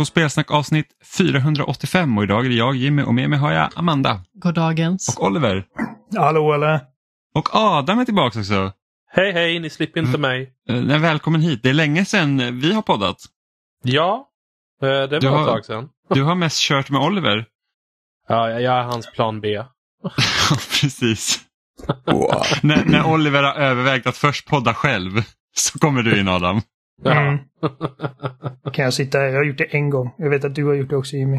på Spelsnack avsnitt 485 och idag är det jag Jimmy och med mig har jag Amanda. Goddagens. Och Oliver. Hallå eller? Och Adam är tillbaka också. Hej hej, ni slipper inte mig. Eh, Välkommen hit. Det är länge sedan vi har poddat. Ja, eh, det var har- ett tag sedan. Du har mest kört med Oliver. Ja, jag är hans plan B. Precis. när, när Oliver har övervägt att först podda själv så kommer du in Adam. Ja. Mm. Kan jag sitta här? Jag har gjort det en gång. Jag vet att du har gjort det också Jimmy.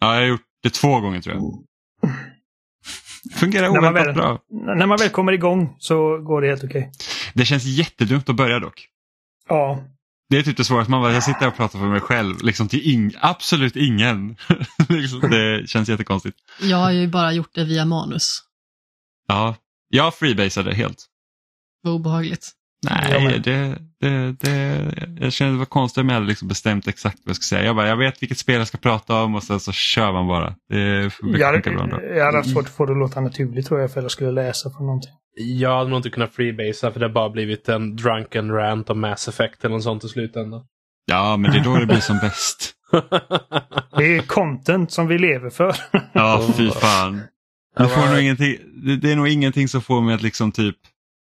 Ja, jag har gjort det två gånger tror jag. Fungerar När man, oväntat väl, bra. när man väl kommer igång så går det helt okej. Det känns jättedumt att börja dock. Ja. Det är typ det svåraste, man bara, jag sitter här och pratar för mig själv, liksom till ing- absolut ingen. liksom, det känns jättekonstigt. Jag har ju bara gjort det via manus. Ja, jag freebasade helt. Vad obehagligt. Nej, det, det, det, jag kände det var konstigt om jag hade liksom bestämt exakt vad jag ska säga. Jag bara, jag vet vilket spel jag ska prata om och sen så kör man bara. Det brukar funka bra ändå. jag hade haft svårt att få det att låta naturligt tror jag för att jag skulle läsa från någonting. Jag hade nog inte kunnat freebasea för det har bara blivit en drunken rant om Mass Effect eller något sånt i slutändan. Ja, men det är då det blir som bäst. Det är content som vi lever för. Ja, fy fan. Det, får nog ingenting, det, det är nog ingenting som får mig att liksom typ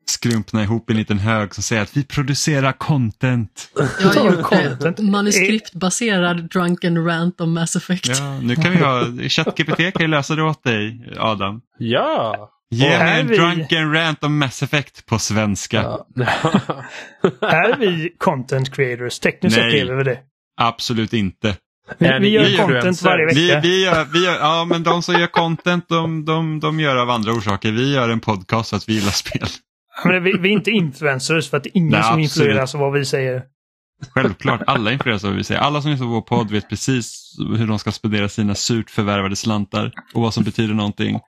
skrumpna ihop i en liten hög som säger att vi producerar content. Jag har gjort Content. Manuskriptbaserad drunken rant om Mass Effect. Ja, nu kan vi ha, ChatGPT kan ju lösa det åt dig, Adam. ja! Ge Och mig en vi- drunken rant om Mass Effect på svenska. ja. är vi content creators? Tekniskt sett Nej. är vi det. Absolut inte. Vi, vi gör content varje Vi, vecka. vi gör, vi gör, ja, men de som gör content de, de, de gör av andra orsaker. Vi gör en podcast för att vi gillar spel. Men vi, vi är inte influencers för att det är ingen Nej, som absolut. influeras av vad vi säger. Självklart, alla influeras av vad vi säger. Alla som lyssnar på vår podd vet precis hur de ska spendera sina surt förvärvade slantar och vad som betyder någonting.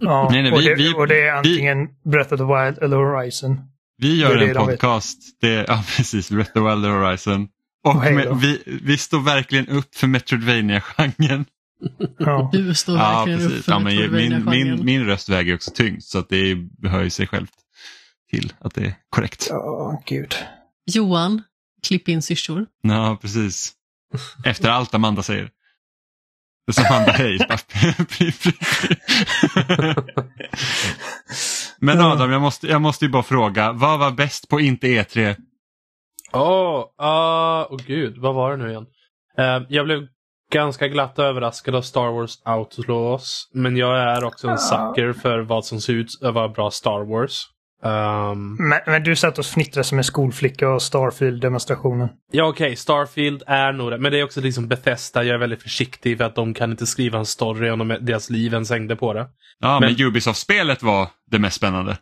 Ja, Nej, nej, och, vi- det, vi- och det är vi- antingen Breath of the Wild eller Horizon. Vi gör en de podcast, det, ja precis, Breath of the Wild Horizon. Och Och med, vi, vi står verkligen upp för Metroidvania-genren. Ja. Du står Ja, verkligen precis. Ja, men min, min, min röst väger också tyngst så att det hör ju sig självt till att det är korrekt. Ja, gud. Johan, klipp in syrsor. Ja, precis. Efter allt Amanda säger. Det som Amanda hej. Men Adam, jag måste, jag måste ju bara fråga. Vad var bäst på inte E E3? Åh, ah, åh gud, vad var det nu igen? Eh, jag blev ganska glatt överraskad av Star Wars Outlaws. Men jag är också en sucker för vad som ser ut att vara bra Star Wars. Ehm, Men, men du satt och fnittrade som en skolflicka och Starfield-demonstrationen. ja okej, Starfield är nog det. Men det är också liksom Bethesda. Jag är väldigt försiktig för att de kan inte skriva en story om de, deras liv ens hängde på det. Ja, men, Men- Ubisoft-spelet var det mest spännande.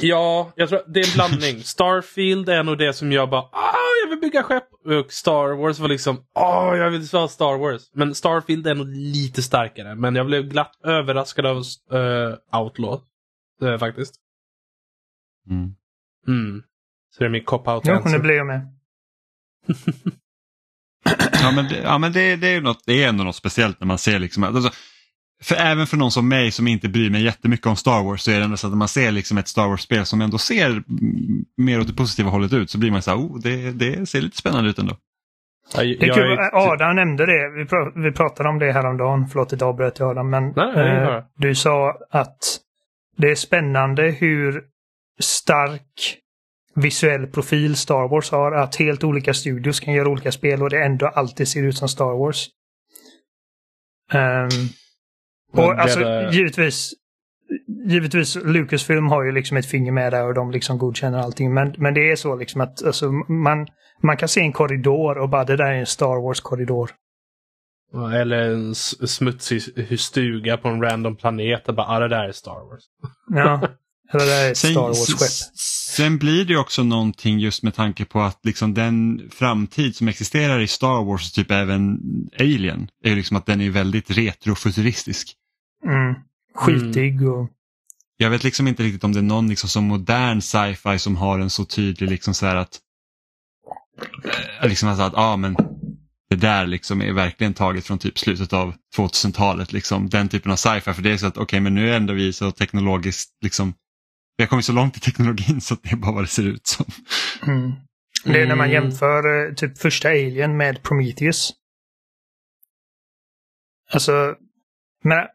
Ja, jag tror det är en blandning. Starfield är nog det som jag bara ah, jag vill bygga skepp. Och Star Wars var liksom ah, jag vill ha Star Wars. Men Starfield är nog lite starkare. Men jag blev glatt överraskad av uh, Outlaw. Uh, faktiskt. Mm. Mm. Så det är min cop-out Jo, answer. nu blir jag med. Ja, men, det, ja, men det, det, är ju något, det är ändå något speciellt när man ser liksom, alltså, för även för någon som mig som inte bryr mig jättemycket om Star Wars så är det ändå så att när man ser liksom ett Star Wars-spel som ändå ser mer åt det positiva hållet ut så blir man så här, oh, det, det ser lite spännande ut ändå. Ja, Det är kul. är- Adam nämnde det. Vi, pra- vi pratade om det häromdagen. Förlåt att jag avbröt dig Adam. Men Nej, det är eh, bra. du sa att det är spännande hur stark visuell profil Star Wars har. Att helt olika studios kan göra olika spel och det ändå alltid ser ut som Star Wars. Men och det alltså där- givetvis Givetvis, Lucasfilm har ju liksom ett finger med där och de liksom godkänner allting. Men, men det är så liksom att alltså, man, man kan se en korridor och bara det där är en Star Wars-korridor. Eller en smutsig stuga på en random planet. Och bara, ah, det där är Star Wars. Ja. Eller det där är ett Sen, Star Wars-skepp. sen blir det också någonting just med tanke på att liksom den framtid som existerar i Star Wars, typ även Alien, är ju liksom att den är väldigt retrofuturistisk. Mm. Skitig och... Jag vet liksom inte riktigt om det är någon liksom som modern sci-fi som har en så tydlig liksom så här att eh, liksom alltså att ah, men det där liksom är verkligen taget från typ slutet av 2000-talet. Liksom, den typen av sci-fi. För det är så att okej men nu är ändå vi så teknologiskt liksom vi har kommit så långt i teknologin så att det är bara vad det ser ut som. Mm. Det är när man Mm. jämför eh, typ första Alien med Prometheus. Alltså, men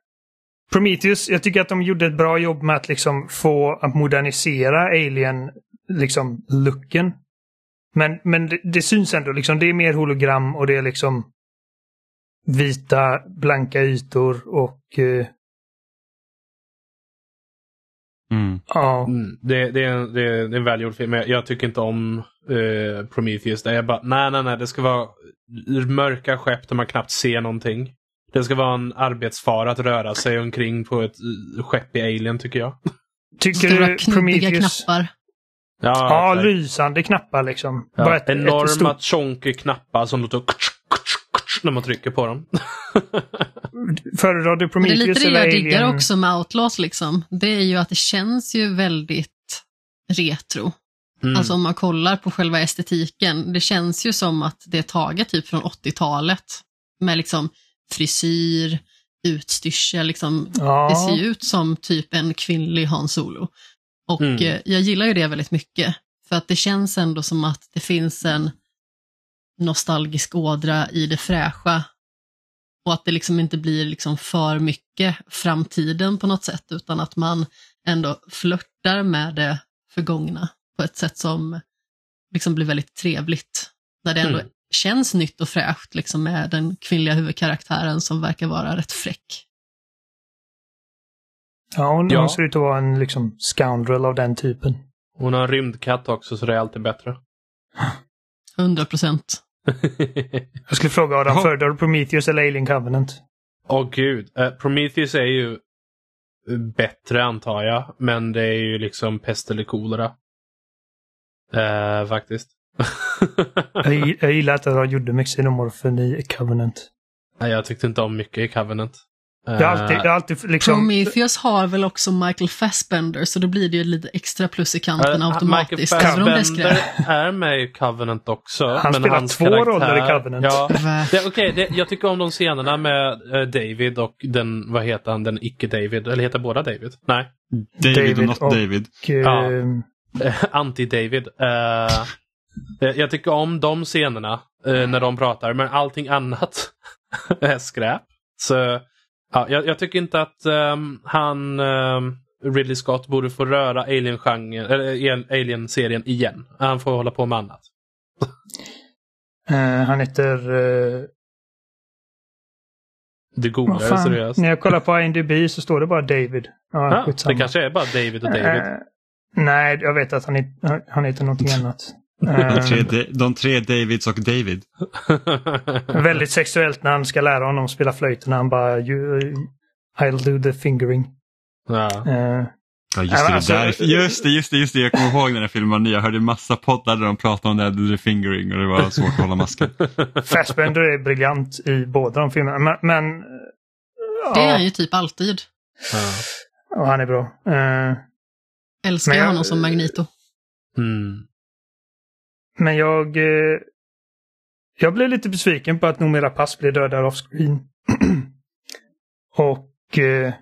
Prometheus, jag tycker att de gjorde ett bra jobb med att liksom få att modernisera Alien, liksom looken. Men, men det, det syns ändå liksom, det är mer hologram och det är liksom vita, blanka ytor och eh, Mm. ja. Mm, det, det, är en, det, är, det är en välgjord film. Jag, jag tycker inte om eh, Prometheus. Det är bara, nej, nej, nej. Det ska vara mörka skepp där man knappt ser någonting. Det ska vara en arbetsfara att röra sig omkring på ett eh, skepp i Alien, tycker jag. Tycker Stora du Prometheus... knappar. Ja, exakt. lysande knappar liksom. Ja, Bara ett, enorma ett stort, knappar som låter när man trycker på dem. Föredrar du Men det är Prometheus lite det eller jag diggar Alien? också med Outlaws liksom. Det är ju att det känns ju väldigt retro. Mm. Alltså om man kollar på själva estetiken. Det känns ju som att det är taget typ från 80-talet. Med liksom frisyr, utstyrsel, liksom. Ja. Det ser ju ut som typ en kvinnlig Han Solo. Och Mm. eh, jag gillar ju det väldigt mycket. För att det känns ändå som att det finns en nostalgisk ådra i det fräscha. Och att det liksom inte blir liksom för mycket framtiden på något sätt, utan att man ändå flörtar med det förgångna på ett sätt som liksom blir väldigt trevligt. Där det ändå Mm. Känns nytt och fräscht liksom med den kvinnliga huvudkaraktären som verkar vara rätt fräck. Ja, hon, Ja. hon ser ut att vara en liksom scoundrel av den typen. Hon har en rymdkatt också så det är alltid bättre. 100 procent. Jag skulle fråga Adam, Jaha. föredrar du Prometheus eller Alien Covenant? Åh gud. Eh, Prometheus är ju bättre antar jag. Men det är ju liksom pest eller kolera. Eh, faktiskt. Jag, jag gillar att de gjorde mycket xenomorfen i Covenant. Nej, jag tyckte inte om mycket i Covenant. Har alltid, har alltid liksom... Prometheus har väl också Michael Fassbender, så då blir det ju lite extra plus i kanten Eh, automatiskt. Michael det Fassbender är med i Covenant också. Han men spelar hans två roller i Covenant. Ja, det, okej, det, jag tycker om de scenerna med eh, David och den, vad heter han, den icke-David. Eller heter båda David? Nej. David, David och not och- David. Och, eh, Ja. Anti-David. Eh, jag tycker om de scenerna eh, när de pratar, men allting annat är skräp. Så ja, jag, jag tycker inte att ehm, han, ehm, Ridley Scott, borde få röra eh, Alien-serien igen. Han får hålla på med annat. eh, han heter... Uh, Det googlar fan? seriöst. När jag kollar på IMDb så står det bara David. Ja, skitsamma. det kanske är bara David och David. Eh, nej, jag vet att han, han heter någonting annat. De Eh, tre, de tre Davids och David. väldigt sexuellt när han ska lära honom spela flöjten. Han bara you, I'll do the fingering. ja. Eh, Ja, just Ja, det, alltså- där. just det, just det, just det. Jag kommer ihåg den här filmen var ny. Jag hörde massa poddar där de pratade om det här the fingering och det var svårt att hålla masken. Fassbender är briljant i båda de filmerna. Men, men Det är han ja, ju typ alltid. ja. ja, han är bra. Eh, Älskar jag- honom som Magneto. Mm. Men jag... Eh, jag blev lite besviken på att Noomi Pass blev dödad off-screen. och... Eh,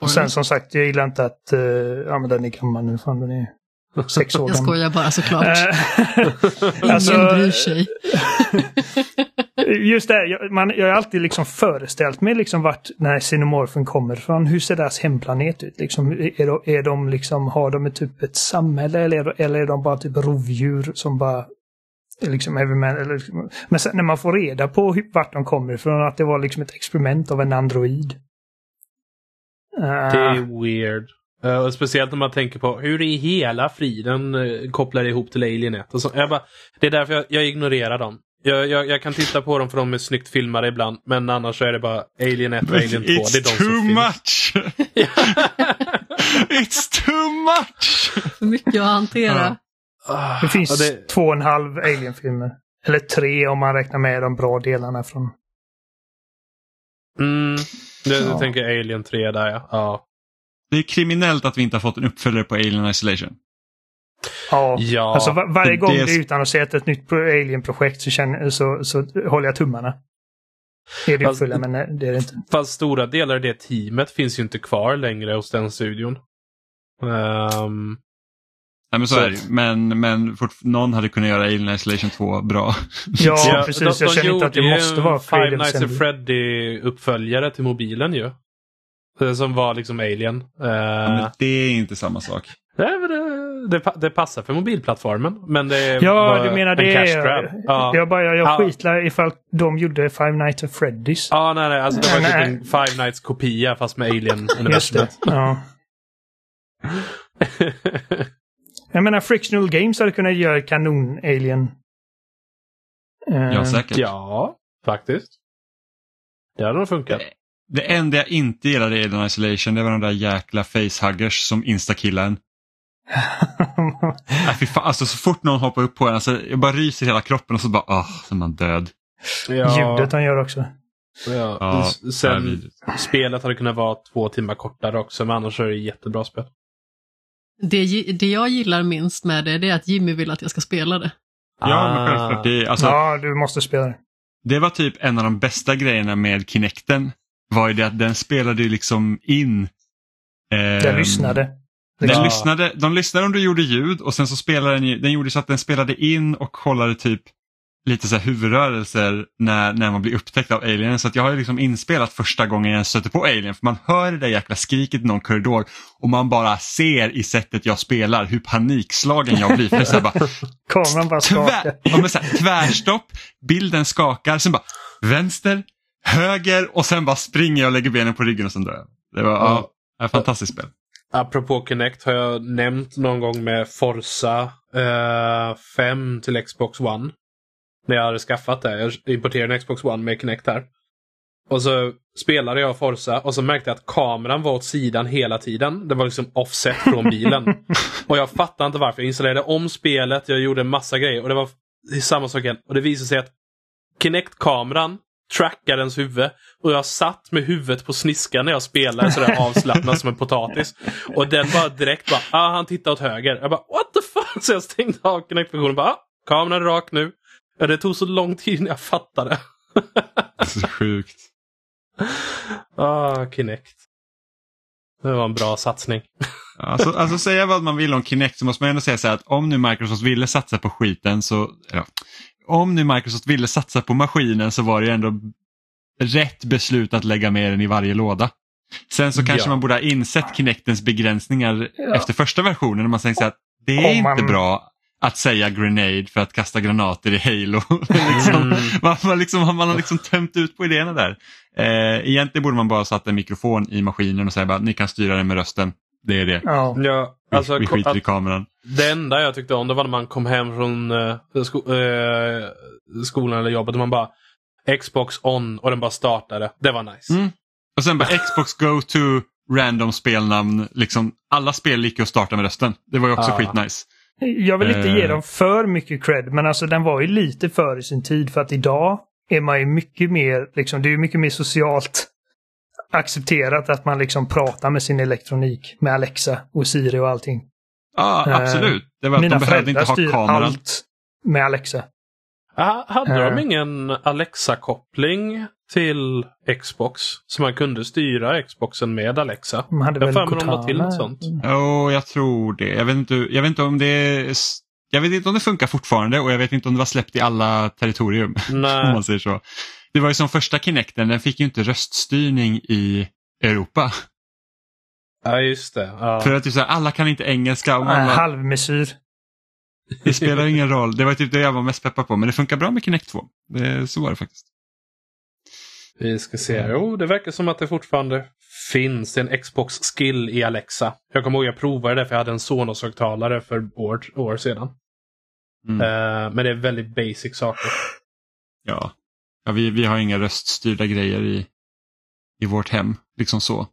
och sen som sagt, jag gillar inte att... Eh, ja men den är gammal nu, fan den är sex år Jag gammal. skojar bara såklart. Eh, alltså, Ingen bryr sig. Just det, jag, man, jag har alltid liksom föreställt mig liksom vart den här xenomorfen kommer ifrån. Hur ser deras hemplanet ut? Liksom, är, de, är de liksom, har de ett typ ett samhälle eller är de, eller är de bara typ rovdjur som bara liksom, eller, liksom- men sen när man får reda på vart de kommer ifrån, att det var liksom ett experiment av en android. Eh, Det är weird. Eh, och speciellt när man tänker på hur i hela friden uh, kopplar det ihop till Alien 1. Och så, jag bara, det är därför jag, jag ignorerar dem. Jag, jag, jag kan titta på dem för de är snyggt filmade ibland. Men annars så är det bara Alien 1 och Alien 2. Det är de It's som too much! It's too much! För mycket att hantera. Ah, det finns det- två och en halv Alien-filmer. Eller tre om man räknar med de bra delarna från... Mm, det, Ja. Du tänker Alien 3 där ja. ja. Det är kriminellt att vi inte har fått en uppföljare på Alien Isolation. Ja, Ja, alltså var, varje det- gång det- det är utan att se ett nytt pro- Alien-projekt så, känner, så, så håller jag tummarna. Är det Fast- uppfyllda, men nej, det är det inte. Fast stora delar av det teamet finns ju inte kvar längre hos den studion. Ehm, Nej, men så, Så- är det. Men, men fort, någon hade kunnat göra Alien Isolation 2 bra. Ja, Ja, precis. jag känner inte att det måste vara Five Nights at. Freddy-uppföljare till mobilen ju. Det Som var liksom Alien. Eh, Men det är inte samma sak. nej, men det, det, det passar för mobilplattformen. Men det Ja, du menar en det. cash grab. Ja. Jag, bara, jag Ja. skitlar ifall de gjorde Five Nights at Freddy's. Ja, nej, nej. Alltså, det var Nej, typ en Five Nights-kopia fast med. Alien-universumet. Ja. Jag menar, Frictional Games hade kunnat göra kanon-alien. Eh, Ja, säkert. ja, faktiskt. Det hade nog funkat. Det enda jag inte gillade i Alien Isolation det var de där jäkla facehuggers som instakillar en. Äh, fy fan, alltså, så fort någon hoppar upp på en, alltså, jag bara ryser hela kroppen och så bara, åh, så är man död. Ljudet han gör också. Ja. Ja, Sen, spelet hade kunnat vara två timmar kortare också, men annars är det ett jättebra spel. Det, det jag gillar minst med det, det är att Jimmy vill att jag ska spela det. Ja, men Ah. självklart. Det, alltså, Ja, du måste spela det. det var typ en av de bästa grejerna med Kinecten. Var ju det att den spelade liksom in. Den ehm, lyssnade. Den Ja. lyssnade, de lyssnade om du gjorde ljud och sen så spelade den, den gjorde så att den spelade in och kollade typ lite så här huvudrörelser när, när man blir upptäckt av alien. Så att jag har ju liksom inspelat första gången jag stöter på alien för man hör det där jäkla skriket i någon korridor och man bara ser i sättet jag spelar hur panikslagen jag blir. För så bara, Kameran bara skakar. tvär, ja, men så här, tvärstopp, bilden skakar, sen bara vänster, höger och sen bara springer jag och lägger benen på ryggen och sen dör jag. Det var ja. Ja. ett fantastiskt spel. Apropå Kinect har jag nämnt någon gång med Forza eh, 5 till Xbox One. När jag hade skaffat det. Jag importerade en Xbox One med Kinect här. Och så spelade jag Forza och så märkte jag att kameran var åt sidan hela tiden. Det var liksom offset från bilen. och jag fattade inte varför. Jag installerade om spelet, jag gjorde en massa grejer och det var samma sak igen. Och det visade sig att Kinect-kameran trackar ens huvud. Och jag satt med huvudet på sniskan när jag spelade sådär avslappnad som en potatis. Och den bara direkt bara, ah han tittar åt höger. Jag bara, what the fuck? Så jag stängde av Kinect-funktionen. Bara, ah, kameran är rak nu. Ja, det tog så lång tid innan jag fattade. Så sjukt. Ah, Kinect. Det var en bra satsning. Alltså, alltså säga vad man vill om Kinect så måste man ändå säga så här att om nu Microsoft ville satsa på skiten så, ja, om nu Microsoft ville satsa på maskinen så var det ju ändå rätt beslut att lägga med den i varje låda. Sen så kanske Ja. man borde ha insett Kinectens begränsningar efter första versionen när man tänkte att det är man- inte bra att säga grenade för att kasta granater i Halo. liksom, Mm. man, man, liksom, man har liksom tömt ut på idéerna där. Eh, egentligen borde man bara satt en mikrofon i maskinen och säga bara ni kan styra den med rösten. Det är det. Ja. Alltså, vi skiter i kameran. det enda jag tyckte om det var när man kom hem från eh, sko eh, skolan eller jobbet och man bara Xbox on och den bara startade. Det var nice. Mm. Och sen bara Xbox Go to random spelnamn. Liksom, alla spel gick ju att starta med rösten. Det var ju också Ja. skitnice. Jag vill inte ge Eh. dem för mycket cred, men alltså den var ju lite före sin tid för att idag är man ju mycket mer, liksom, det är ju mycket mer socialt accepterat att man liksom pratar med sin elektronik, med Alexa och Siri och allting. Ja, Eh, absolut. Det var att Mina de behövde inte ha styr kameran. allt med Alexa. Ah, hade de Eh. ingen Alexa-koppling till Xbox? Så man kunde styra Xboxen med Alexa? De hade Jag väl för mig de la till något sånt. Jo, jag tror det. Jag vet, inte, jag vet inte om det är... Jag vet inte om det funkar fortfarande och jag vet inte om det var släppt i alla territorium. om Nej. man säger så. Det var ju som första Kinecten, den fick ju inte röststyrning i Europa. Ja, just det. Ja. För att typ så här, alla kan inte engelska. Och alla, halvmesyr. det spelar ingen roll. Det var typ det jag var mest peppad på. Men det funkar bra med Kinect 2. Det, så var det faktiskt. Vi ska se. Jo, det verkar som att det fortfarande finns en Xbox-skill i Alexa. Jag kommer ihåg jag provade det för jag hade en Sonos-högtalare för år, år sedan. Mm. Eh, men det är väldigt basic saker. Ja, ja vi, vi har inga röststyrda grejer i, i vårt hem. Liksom så.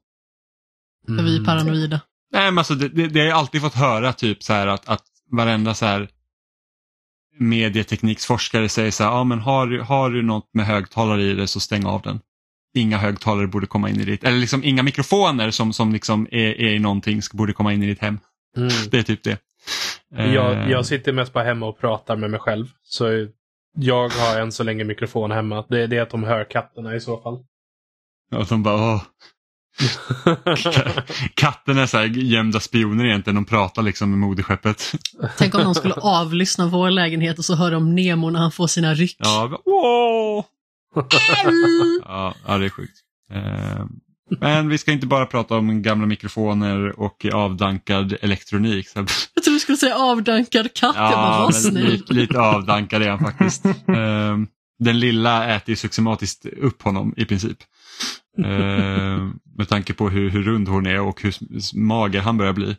För vi är Mm. paranoida. Nej, men alltså det, det, det har jag alltid fått höra typ så här att, att varenda så här medietekniksforskare säger så här, ja men har, du- har du något med högtalare i det så stäng av den. Inga högtalare borde komma in i ditt, eller liksom inga mikrofoner som, som liksom är, är i någonting ska- borde komma in i ditt hem. Mm. Det är typ det. Eh, Jag, jag sitter mest bara hemma och pratar med mig själv. Så jag har än så länge mikrofon hemma. Det är det att de hör katterna i så fall. Och de bara, åh. Katten är så här gömda spioner egentligen, de pratar liksom med moderskeppet. Tänk om någon skulle avlyssna vår lägenhet och så hör de Nemo när han får sina ryck. Ja, bara, wow! ja, ja, det är sjukt. Eh, Men vi ska inte bara prata om gamla mikrofoner och avdankad elektronik. Så, Jag tror du skulle säga avdankad katt. ja, lite, lite avdankad är han faktiskt. Eh, Den lilla äter ju systematiskt upp honom i princip. Eh, Med tanke på hur, hur rund hon är och hur mager han börjar bli.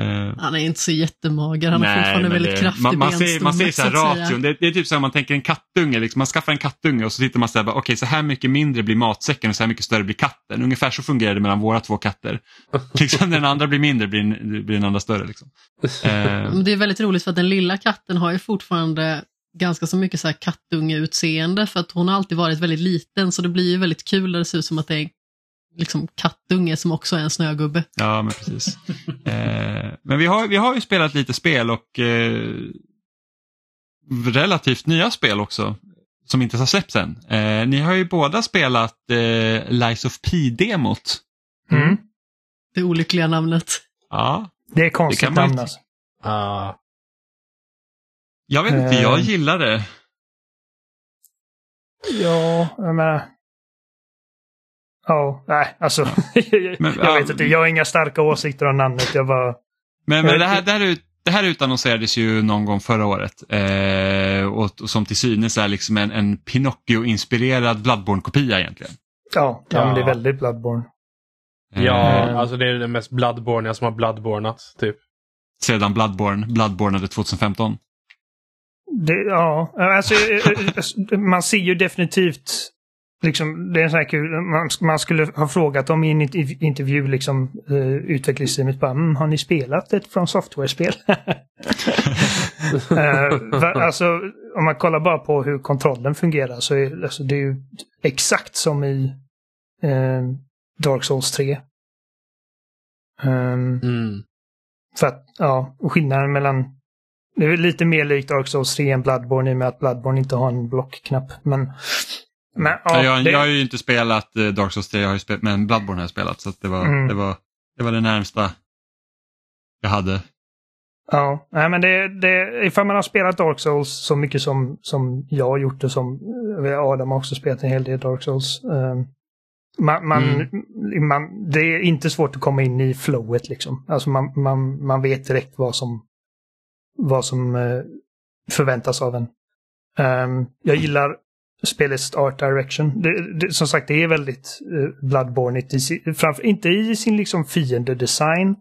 Eh, Han är inte så jättemager, han har fortfarande men väldigt det- kraftig man, man, ser, man ser så här så ration, det, det är typ som om man tänker en kattunge, liksom. man skaffar en kattunge och så tittar man så här, okej så här mycket mindre blir matsäcken och så här mycket större blir katten. Ungefär så fungerar det mellan våra två katter. liksom, den andra blir mindre blir, den- blir den andra större. Liksom. Men Det är väldigt roligt för att den lilla katten har ju fortfarande ganska så mycket så här kattungeutseende för att hon har alltid varit väldigt liten så det blir ju väldigt kul när det ser ut som att det är en liksom, kattunge som också är en snögubbe. Ja, men precis. Eh, men vi har, vi har ju spelat lite spel och eh, relativt nya spel också. Som inte har släppts än. Eh, ni har ju båda spelat eh, Lies of P-demot. Mm. Det olyckliga namnet. Ja, Det är konstigt Det kan man namn alltså. Ah. jag vet inte, jag gillar det. Ja, jag menar... Ja, nej, alltså. Men, jag vet inte, jag har inga starka åsikter om namnet. Jag bara... Men, men Jag det, här, det, här, ut- det här utannonserades ju någon gång förra året. Eh, och, och som till synes är liksom en, en Pinocchio-inspirerad Bloodborne-kopia egentligen. Ja, ja. men det är väldigt Bloodborne. Eh, Ja, Eh. alltså det är det mest Bloodborne som har Bloodbornat, typ. Sedan Bloodborne, Bloodborne 2015. Det, ja, alltså eh, eh, man ser ju definitivt liksom, det är så här kul, man, man skulle ha frågat dem i en int- intervju liksom uh, utvecklingsteamet bara, mm, har ni spelat ett från software-spel? Eh, alltså, om man kollar bara på hur kontrollen fungerar så är alltså, det är ju exakt som i eh, Dark Souls 3. Ehm, Mm. för att, ja, skillnaden mellan... Det är lite mer likt Dark Souls 3 än Bloodborne i och med att Bloodborne inte har en blockknapp. Men... men ja, Ja, jag, det, jag har ju inte spelat eh, Dark Souls 3, jag har spelat, men Bloodborne har jag spelat. Så det, var, Mm. det, var, det var det närmsta jag hade. ja, nej, men det, det, ifall man har spelat Dark Souls så mycket som, som jag har gjort och som eh, Adam har också spelat en hel del Dark Souls. eh, man, man, Mm. man, det är inte svårt att komma in i flowet liksom. Alltså man, man, man vet direkt vad som, vad som förväntas av en. Ehm, jag gillar spelets art direction. Det, det, som sagt, det är väldigt uh, bloodborne framför, inte i sin liksom fiendedesign.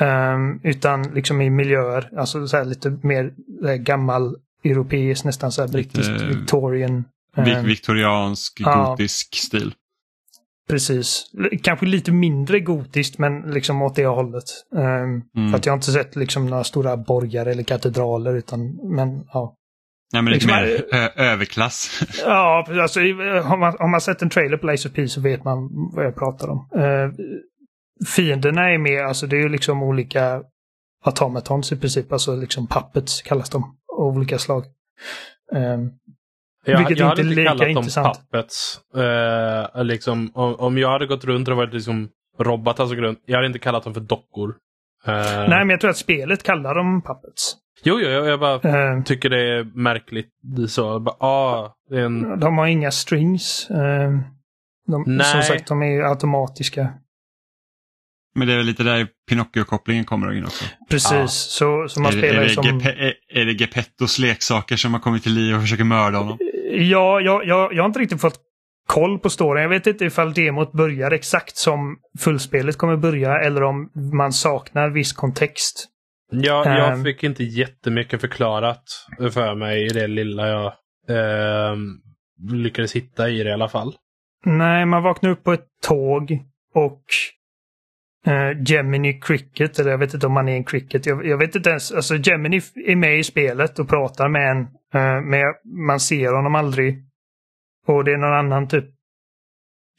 Um, utan liksom i miljöer, alltså så här lite mer eh, gammal europeiskt, nästan så här brittisk, Lite- Victorian. Vi- ehm, Viktoriansk, ja. gotisk stil. Precis. Kanske lite mindre gotiskt men liksom åt det hållet. Ehm, Mm. För att jag har inte sett liksom några stora borgar eller katedraler utan, men ja. Nej, men lite Liksom, mer överklass. Ja, alltså har man, har man sett en trailer på Laser P så vet man vad jag pratar om. Uh, fienderna är med, alltså det är ju liksom olika automatons i princip, alltså liksom puppets kallas de, av olika slag. Ehm, Jag, Vilket jag inte hade är inte lika kallat dem intressant. puppets. Eh, liksom, om, om jag hade gått runt och varit liksom robotar som går runt. Jag hade inte kallat dem för dockor. Eh, Nej, men jag tror att spelet kallar dem puppets. Jo, jo, jag, jag bara Ehm, tycker det är märkligt. Det är Så, bara, ah, det är en... De har inga strings. Eh, De, Nej. som sagt, de är automatiska. Men det är väl lite där Pinocchio-kopplingen kommer in också. Precis, Ja. så, så man är, det- spelar är, det som... Gepe- är, är det Geppettos leksaker som har kommit till liv och försöker mörda honom? Ja, jag, jag, jag har inte riktigt fått koll på storyn. Jag vet inte ifall demot börjar exakt som fullspelet kommer börja eller om man saknar viss kontext. Jag, jag Ehm. fick inte jättemycket förklarat för mig i det lilla jag ehm, lyckades hitta i det i alla fall. Nej, man vaknar upp på ett tåg och eh, Gemini Cricket, eller jag vet inte om man är en cricket. Jag, jag vet inte ens. Alltså Gemini är med i spelet och pratar med en. Eh, men man ser honom aldrig. Och det är någon annan typ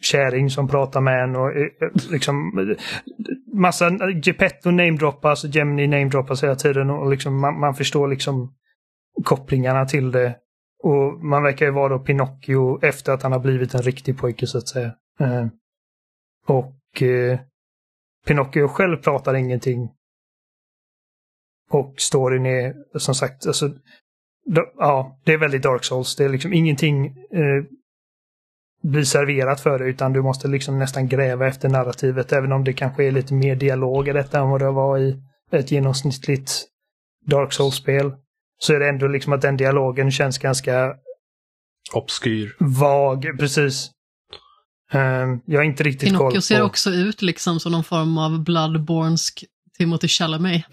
kärring som pratar med en och eh, eh, liksom massa Geppetto namedroppas och Gemini namedroppas hela tiden och liksom man, man förstår liksom kopplingarna till det. Och man verkar ju vara då Pinocchio efter att han har blivit en riktig pojke så att säga. Eh, Och eh, Pinocchio själv pratar ingenting. Och storyn är som sagt, alltså, då, ja, det är väldigt Dark Souls. Det är liksom ingenting eh, blir serverat för dig utan du måste liksom nästan gräva efter narrativet även om det kanske är lite mer dialog i detta än vad det var i ett genomsnittligt Dark Souls-spel. Så är det ändå liksom att den dialogen känns ganska Obskyr. vag, precis. Um, jag har inte riktigt koll Pinocchio på... ser också ut liksom som någon form av Bloodbornsk Timothy Chalamet.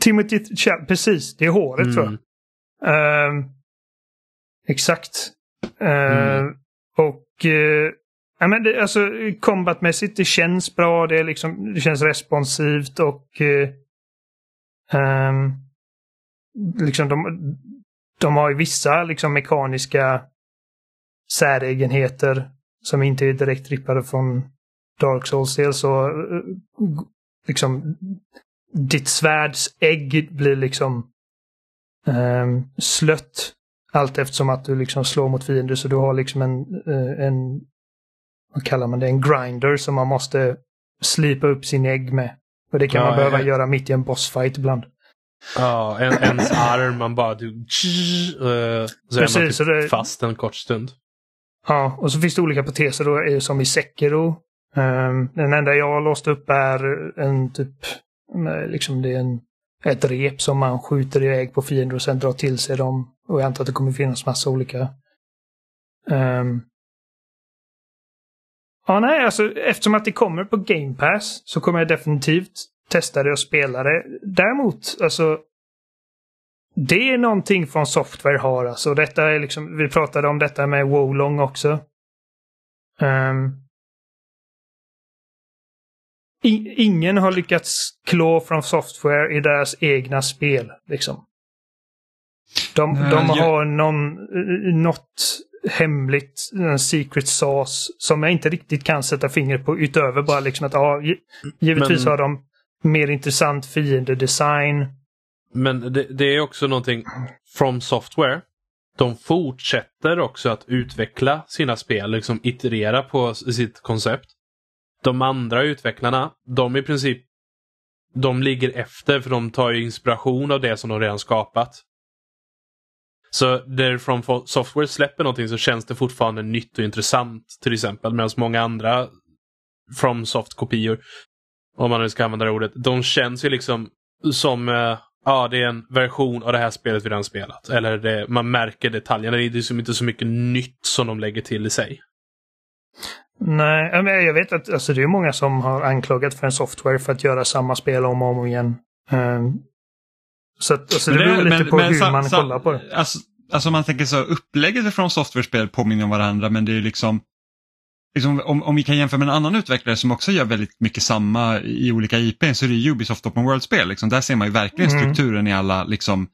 Timothy Chal- precis, det är håret tror jag. Mm. Ehm, exakt. Ehm, Mm. Och uh, Eh, ja, men det, alltså, combatmässigt, det känns bra, det, är liksom, det känns responsivt och um, liksom de, de har ju vissa liksom, mekaniska säregenheter som inte är direkt rippade från Dark Souls. Dels så alltså, eh, liksom ditt svärds ägg blir liksom um, slött allt eftersom att du liksom slår mot fiender så du har liksom en, eh, en vad kallar man det, en grinder som man måste slipa upp sin ägg med. Och det kan Ja, man behöva ja. göra mitt i en bossfight ibland. Ja, en, ens arm, man bara... Du, uh, så Precis, är man så typ det- fast en kort stund. Ja, och så finns det olika proteser då, som i Sekiro. Um, den enda jag har låst upp är en typ, eh, liksom det är en, ett rep som man skjuter iväg på fiender och sen drar till sig dem. Och jag antar att det kommer finnas massa olika. Um, ja, nej, alltså eftersom att det kommer på Game Pass så kommer jag definitivt testa det och spela det. Däremot, alltså det är någonting från Software har alltså. Detta är liksom, vi pratade om detta med Wolong också. Um... i, ingen har lyckats klå från Software i deras egna spel. Liksom. De, Nej, de jag- har någon, eh, något hemligt, en secret sauce som jag inte riktigt kan sätta fingret på utöver bara liksom att ja, gi- givetvis Men- har de mer intressant fiendedesign. Men det, det är också någonting from software. De fortsätter också att utveckla sina spel, liksom iterera på sitt koncept. De andra utvecklarna, de i princip de ligger efter för de tar ju inspiration av det som de redan skapat. Så där From Software släpper någonting så känns det fortfarande nytt och intressant till exempel. Medan många andra From Soft-kopior, om man nu ska använda det ordet, de känns ju liksom som eh, ja, det är en version av det här spelet vi redan spelat. Eller det, man märker detaljerna. Det är liksom inte så mycket nytt som de lägger till i sig. Nej, men jag vet att alltså, det är många som har anklagat för en software för att göra samma spel om och om igen. Ehm, så att, alltså, det Men beror lite men- på men hur man kollar på det. Alltså, alltså man tänker så, upplägget från software-spel påminner om varandra men det är liksom, liksom om, om vi kan jämföra med en annan utvecklare som också gör väldigt mycket samma i olika IP så är det Ubisoft Open World-spel. Liksom. Där ser man ju verkligen Mm. strukturen i alla liksom,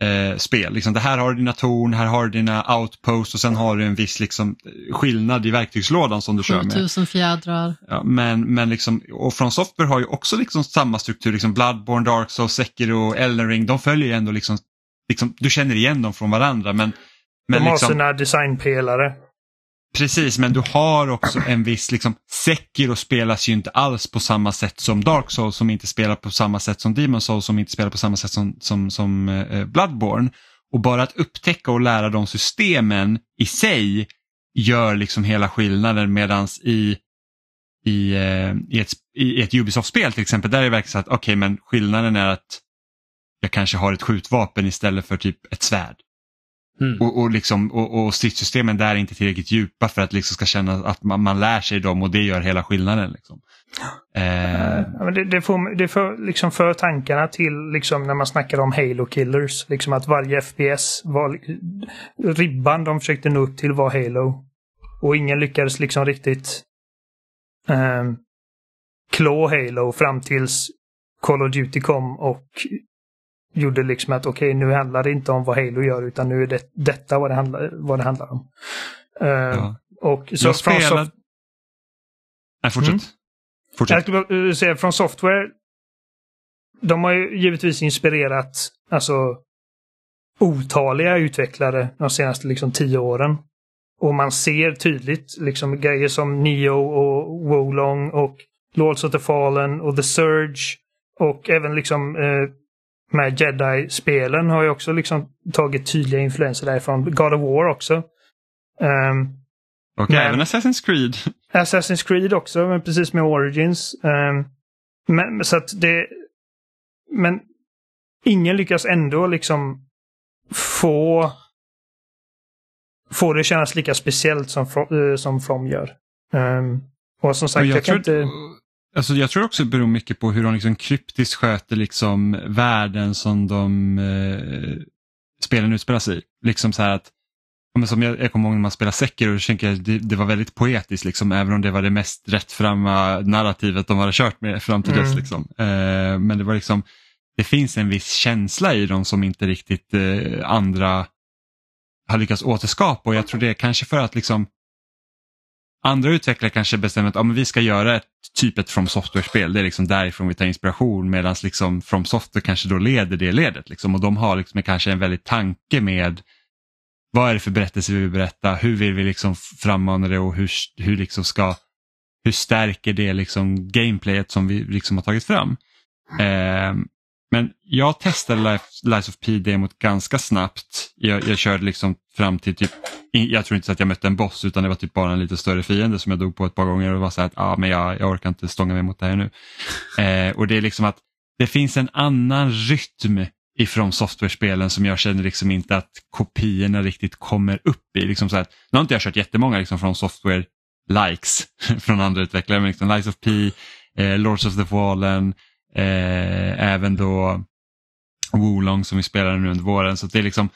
eh, spel. Liksom, det här har du dina torn, här har du dina outposts och sen har du en viss liksom, skillnad i verktygslådan som du kör med. 7000 fjädrar. Ja, men, men liksom, och från Software har ju också liksom samma struktur, liksom Bloodborne, Dark Souls, Sekiro, Elden Ring, de följer ju ändå liksom, liksom du känner igen dem från varandra men, men De har liksom, sina designpelare precis, men du har också en viss, liksom, Sekiro spelas ju inte alls på samma sätt som Dark Souls som inte spelar på samma sätt som Demon Souls som inte spelar på samma sätt som, som, som eh, eh, Bloodborne. Och bara att upptäcka och lära de systemen i sig gör liksom hela skillnaden medans i i, eh, i, ett, i ett Ubisoft-spel till exempel, där är det verkligen så att okej men skillnaden är att jag kanske har ett skjutvapen istället för typ ett svärd. Mm. Och, och, liksom, och, och stridssystemen där är inte tillräckligt djupa för att liksom ska känna att man, man lär sig dem och det gör hela skillnaden. Liksom. Eh, Ja, det, det, får, det för, liksom för tankarna till liksom när man snackar om Halo Killers. Liksom att varje FPS var... Ribban de försökte nå upp till var Halo. Och ingen lyckades liksom riktigt um, klå Halo fram tills Call of Duty kom och gjorde liksom att okej, nu handlar det inte om vad Halo gör utan nu är det detta vad det handlar, vad det handlar om. Ehm, ja. Och så Jag från spelar... soft- Nej, fortsätt. Mm. Jag fortsätt. skulle bara, eh, säga från software. De har ju givetvis inspirerat alltså otaliga utvecklare de senaste liksom tio åren. och man ser tydligt liksom grejer som Neo och Wolong och Lords of the Fallen och The Surge och även liksom eh, med Jedi-spelen har ju också liksom tagit tydliga influenser därifrån. God of War också. Um, och men, även Assassin's Creed. Assassin's Creed också, men precis med Origins. Um, men, så att det... Men ingen lyckas ändå liksom få få det kännas lika speciellt som, uh, som From gör. Um, och som sagt, jag, jag, kan tror, inte... Alltså jag tror också det beror mycket på hur de liksom kryptiskt sköter liksom världen som de eh, spelen utspelar sig i. Liksom så att, som jag, jag kommer ihåg när man spelade Sekiro, och tänker jag, det, det var väldigt poetiskt, liksom, även om det var det mest rättframma narrativet de hade kört med fram till mm. dess. Liksom. Eh, men det var liksom, det finns en viss känsla i dem som inte riktigt eh, andra har lyckats återskapa och jag tror det är kanske för att liksom andra utvecklare kanske bestämmer att ja, men vi ska göra ett typ ett From Software-spel, det är liksom därifrån vi tar inspiration medan liksom From Software kanske då leder det ledet. Liksom. Och de har liksom kanske en väldigt tanke med vad är det för berättelse vi vill berätta, hur vill vi liksom frammana det och hur, hur, liksom ska, hur stärker det liksom gameplayet som vi liksom har tagit fram. Eh, men jag testade Life, Lies of P-demot ganska snabbt. Jag, jag körde liksom fram till typ, jag tror inte att jag mötte en boss utan det var typ bara en lite större fiende som jag dog på ett par gånger och var så här att ah, men jag, jag orkar inte stånga mig mot det här nu. Eh, och det är liksom att det finns en annan rytm ifrån software-spelen som jag känner liksom inte att kopiorna riktigt kommer upp i. Liksom så här, nu har inte jag kört jättemånga liksom från software likes från andra utvecklare, men liksom Lies of P, eh, Lords of the Fallen, Eh, även då Wolong som vi spelade nu under våren. Så det är liksom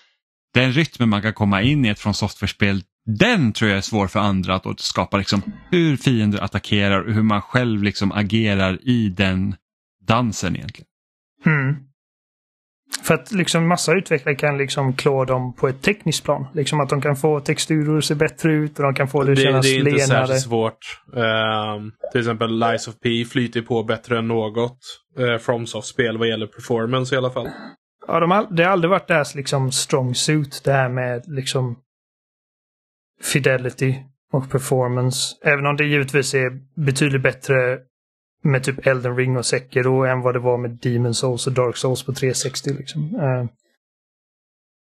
den rytmen man kan komma in i ett från software-spel, den tror jag är svår för andra att återskapa. Liksom, hur fiender attackerar och hur man själv liksom agerar i den dansen egentligen. Mm. För att liksom massa utvecklare kan liksom klå dem på ett tekniskt plan. Liksom att de kan få texturer att se bättre ut och de kan få det att kännas lenare. Det är inte särskilt svårt. Uh, till exempel Lies of P flyter på bättre än något uh, FromSoft-spel vad gäller performance i alla fall. Ja, de har, det har aldrig varit deras liksom strong suit, det här med liksom fidelity och performance. Även om det givetvis är betydligt bättre med typ Elden Ring och Sekiro än vad det var med Demon Souls och Dark Souls på 360. Liksom. Eh,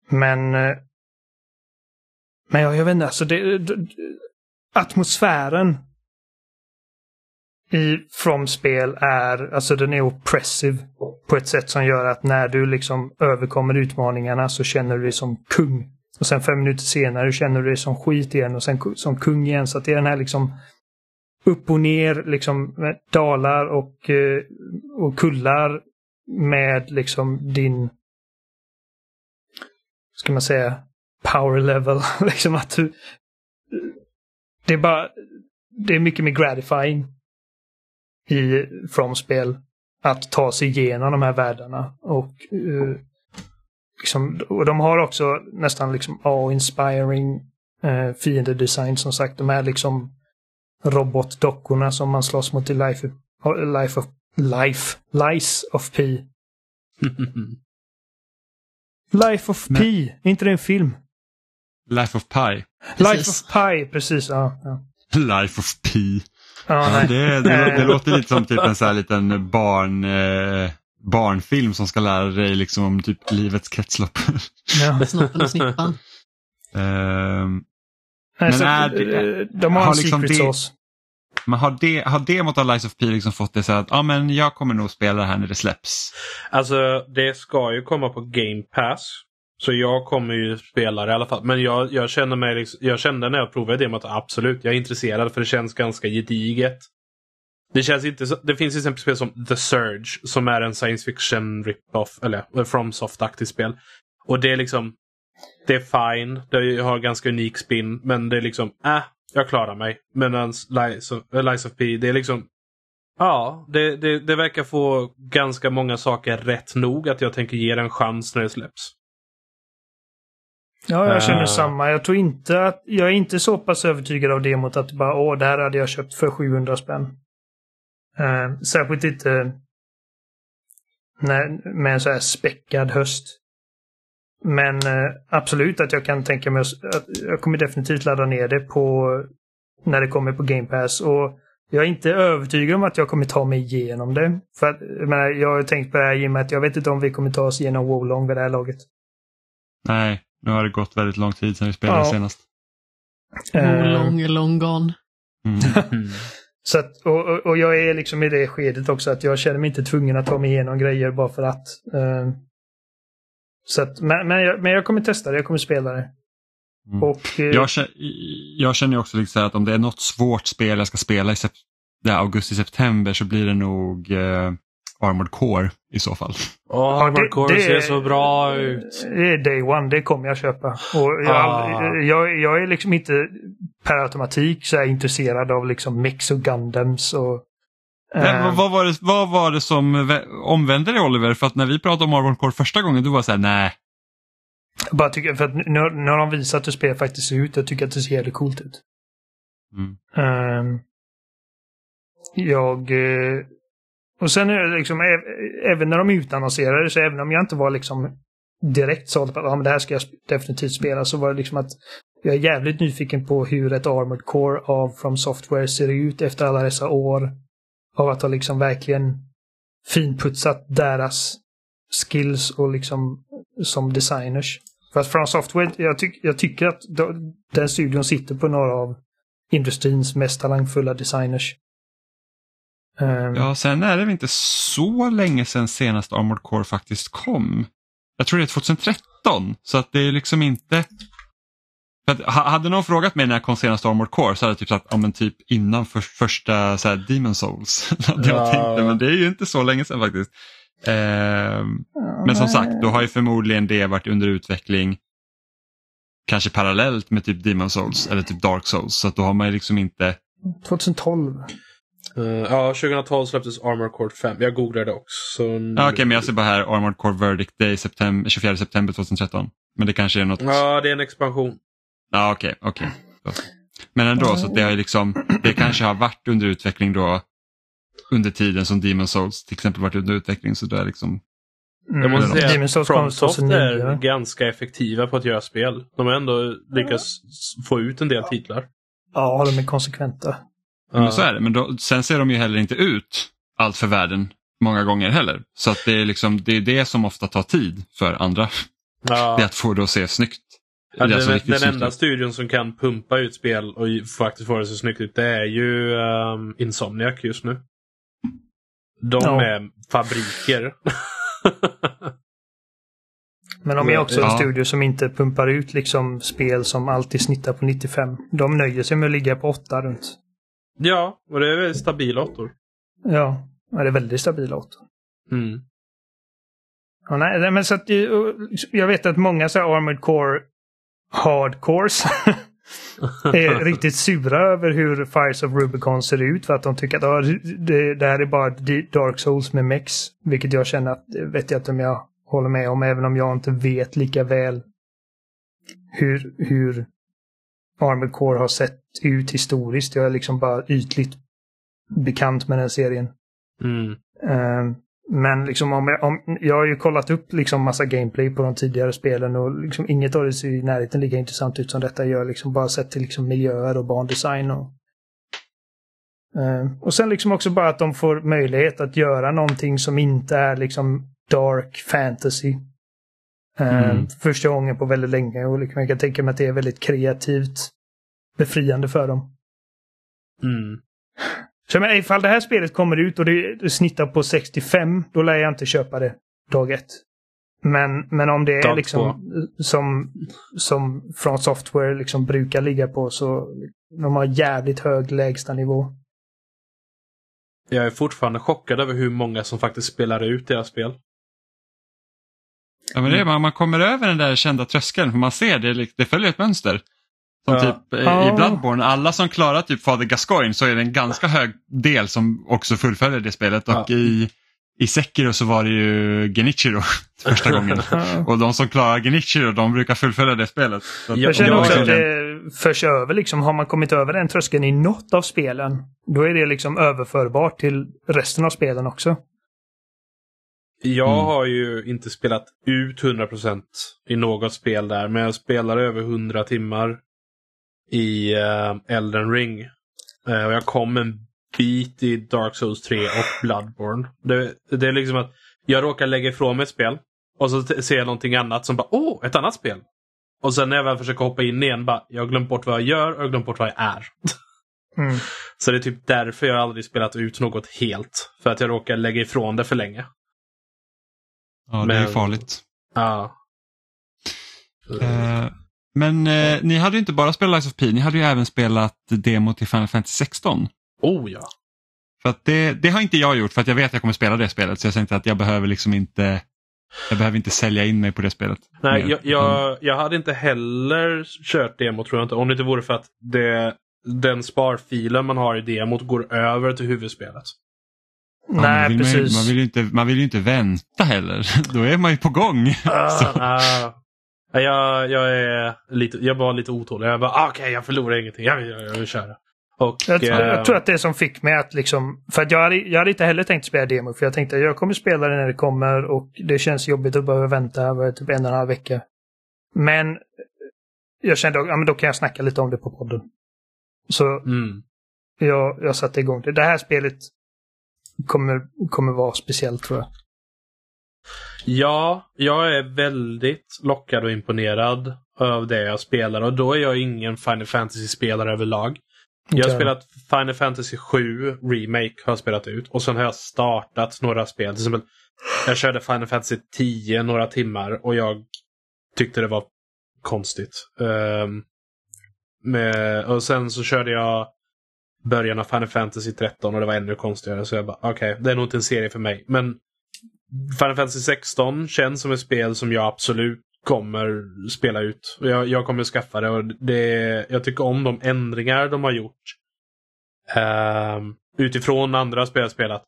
men eh, men jag, jag vet inte, alltså det, eh, det, atmosfären i From-spel är, alltså den är oppressive på ett sätt som gör att när du liksom överkommer utmaningarna så känner du dig som kung. Och sen fem minuter senare känner du dig som skit igen och sen som kung igen. Så att det är den här liksom upp och ner, liksom dalar och, eh, och kullar med liksom din, ska man säga, power level. liksom att du, det är bara, det är mycket mer gratifying i From-spel att ta sig igenom de här världarna. Och, uh, liksom, och de har också nästan liksom awe-inspiring uh, fiendedesign som sagt. De är liksom robotdockorna som man slåss mot i Life, life of Life, Lies of P. Life of Men... P, är inte det en film? Life of Pi. Life of Pi, precis. Ja, ja. Life of P. Ja, det, det, det, låter lite som typ en så här liten barn, eh, barnfilm som ska lära dig liksom om typ livets kretslopp. Ja. Snoppen och snippan. Um, men så, är det, de har, har en liksom secret sauce. Men har, det, har demot av Lies of P liksom fått det så att ah, men jag kommer nog spela det här när det släpps? Alltså det ska ju komma på Game Pass. Så jag kommer ju spela det i alla fall. Men jag, jag, känner mig liksom, jag kände när jag provade demot absolut, jag är intresserad för det känns ganska gediget. Det, känns inte så, det finns till exempel spel som The Surge som är en science fiction rip-off, eller FromSoft-aktigt spel. Och det är liksom, det är fine, det har ganska unik spin, men det är liksom, äh, jag klarar mig. Medan Lies of, Lies of P, det är liksom, ja, det, det, det verkar få ganska många saker rätt nog att jag tänker ge det en chans när det släpps. Ja, jag känner uh. samma. Jag tror inte att... Jag är inte så pass övertygad av demot att bara åh, det här hade jag köpt för 700 spänn. Uh, särskilt inte när, med en så här späckad höst. Men eh, absolut att jag kan tänka mig att jag kommer definitivt ladda ner det på när det kommer på Game Pass. Och jag är inte övertygad om att jag kommer ta mig igenom det. För att, jag, menar, jag har tänkt på det här i och med att jag vet inte om vi kommer ta oss igenom Wolong vid det här laget. Nej, nu har det gått väldigt lång tid sedan vi spelade Ja. senast. Eh, long, long gone. Mm. Så att, och, och, och jag är liksom i det skedet också att jag känner mig inte tvungen att ta mig igenom grejer bara för att. Eh, så att, men, men, jag, men jag kommer testa det, jag kommer spela det. Mm. Och, eh, Jag, känner, jag känner också här att om det är något svårt spel jag ska spela i augusti-september så blir det nog eh, Armored Core i så fall. Åh, Armored det- Core det- ser så bra ut. Det är day one, det kommer jag köpa. Och jag, Ah. jag, jag är liksom inte per automatik så intresserad av liksom mix och Gundams och... Men, eh, vad, var det, vad var det som vä- omvände dig Oliver? För att när vi pratade om Armored Core första gången du var så här, nej. bara tycker, för att nu, nu har de visat hur spelet faktiskt ser ut. Jag tycker att det ser jävligt coolt ut. Mm. Ehm, jag... eh, och sen är det liksom, även när de utannonserade så även om jag inte var liksom direkt såld på att ja, men det här ska jag definitivt spela, så var det liksom att jag är jävligt nyfiken på hur ett Armored Core av From Software ser ut efter alla dessa år. Av att ha liksom verkligen finputsat deras skills och liksom som designers. För att From Software, jag, tyck, jag tycker att den studion sitter på några av industrins mest talangfulla designers. Um, Ja, sen är det väl inte så länge sedan senast Armored Core faktiskt kom. Jag tror det är 2013, så att det är liksom inte... För att, ha- hade någon frågat mig när kom senast Armored Core så hade jag typ sagt, ja men typ innan för, första så här, Demon Souls. hade jag Ja. tänkt, men det är ju inte så länge sedan faktiskt. Ehm, men som sagt, då har ju förmodligen det varit under utveckling kanske parallellt med typ Demon Souls eller typ Dark Souls. Så att då har man ju liksom inte... 2012. Eh, ja, 2012 släpptes Armored Core 5. Jag googlade också. Ja, Okej, men jag ser bara här Armored Core Verdict Day september, 24 september 2013. Men det kanske är något... Ja, det är en expansion. Ja, okej, okej. Men ändå, så att det har ju liksom, det kanske har varit under utveckling då under tiden som Demon Souls till exempel varit under utveckling. Så det är liksom, Mm. Jag måste säga Demon att FromSoft 2009. är ganska effektiva på att göra spel. De har ändå lyckats få ut en del titlar. Ja, de är konsekventa. men så är det. Men då, sen ser de ju heller inte ut allt för världen många gånger heller. Så att det är liksom, det är det som ofta tar tid för andra. Det är Ja. att få det att se snyggt. Ja, Det är alltså den den enda studion som kan pumpa ut spel och faktiskt få det så snyggt ut, det är ju um, Insomniac just nu. De Ja. är fabriker. Men de är också en Ja. studio som inte pumpar ut liksom spel som alltid snittar på 95. De nöjer sig med att ligga på 8 runt. ja, och det är väl stabila åttor. Ja, det är väldigt stabila 8. Mm. Ja, nej, nej, men så att, eh, jag vet att många så här Armored Core hardcores är riktigt sura över hur Fires of Rubicon ser ut för att de tycker att ja, det, det här är bara Dark Souls med mex. Vilket jag känner att, det vet jag inte om jag håller med om, även om jag inte vet lika väl hur, hur Armored Core har sett ut historiskt. Jag är liksom bara ytligt bekant med den serien. Mm. Eh, Men liksom om jag, om, jag har ju kollat upp liksom massa gameplay på de tidigare spelen och liksom inget av det ser i närheten lika intressant ut som detta gör. Liksom bara sett till liksom miljöer och bandesign. Och, eh, och sen liksom också bara att de får möjlighet att göra någonting som inte är liksom dark fantasy. Eh, Mm. Första gången på väldigt länge och liksom jag kan tänka mig att det är väldigt kreativt befriande för dem. Mm. Så jag menar, ifall det här spelet kommer ut och det, det snittar på 65, då lär jag inte köpa det dag ett. Men, men om det är Dag liksom som, som från software liksom brukar ligga på så de har jävligt hög lägstanivå. Jag är fortfarande chockad över hur många som faktiskt spelar ut deras spel. Ja, men det är, man, man kommer över den där kända tröskeln för man ser det, det följer ett mönster. Som Ja. typ eh, Ja. i Bloodborne, alla som klarar typ Father Gascoigne så är det en ganska hög del som också fullföljer det spelet. Och Ja. i, i Sekiro så var det ju Genichiro första gången. Och de som klarar Genichiro de brukar fullfölja det spelet. Så Jag känner också att det förs över liksom. Har man kommit över den tröskeln i något av spelen, då är det liksom överförbart till resten av spelen också. Jag Mm. har ju inte spelat ut 100% i något spel där, men jag spelar över 100 timmar i uh, Elden Ring. Eh, och jag kom en bit i Dark Souls 3 och Bloodborne. Det, det är liksom att jag råkar lägga ifrån mig ett spel och så ser jag någonting annat som bara åh, ett annat spel. Och sen när jag väl försöker hoppa in igen, bara jag har glömt bort vad jag gör och jag har glömt bort vad jag är. Mm. Så det är typ därför jag aldrig spelat ut något helt. För att jag råkar lägga ifrån det för länge. Ja, det är Men- farligt. Ja. Eh, men eh, ni hade ju inte bara spelat Lies of P, ni hade ju även spelat demo till Final Fantasy 16. Oh ja. För att det, det har inte jag gjort för att jag vet att jag kommer spela det spelet så jag tänkte att jag behöver liksom inte jag behöver inte sälja in mig på det spelet. Nej, jag, jag, jag hade inte heller kört demo tror jag inte. Om det inte vore för att det, den sparfilen man har i demot går över till huvudspelet. Ja, Nej, man, precis. man, vill ju inte, man vill ju inte vänta heller. Då är man ju på gång. Så, Ah, jag, jag, är lite, jag var lite otålig. Jag bara, ah, okej, jag förlorar ingenting. Jag vill, jag vill köra. Och, Jag, tror- eh, jag tror att det som fick mig att liksom... För att jag hade, jag hade inte heller tänkt spela demo. För jag tänkte att jag kommer spela det när det kommer och det känns jobbigt att behöva vänta över typ en och en halv vecka. Men jag kände att ja, men då kan jag snacka lite om det på podden. Så mm. jag, jag satte igång det. Det här spelet kommer, kommer vara speciellt tror jag. Ja, jag är väldigt lockad och imponerad av det jag spelar och då är jag ingen Final Fantasy-spelare överlag. Jag har spelat Final Fantasy 7 Remake har jag spelat ut och sen har jag startat några spel. Till exempel, jag körde Final Fantasy 10 några timmar och jag tyckte det var konstigt. Ehm, med, och sen så körde jag början av Final Fantasy 13 och det var ännu konstigare. Så jag bara, okej, det är nog inte en serie för mig. Men Final Fantasy 16 känns som ett spel som jag absolut kommer spela ut. Jag, jag kommer skaffa det och det, jag tycker om de ändringar de har gjort. Uh, utifrån andra spel jag spelat.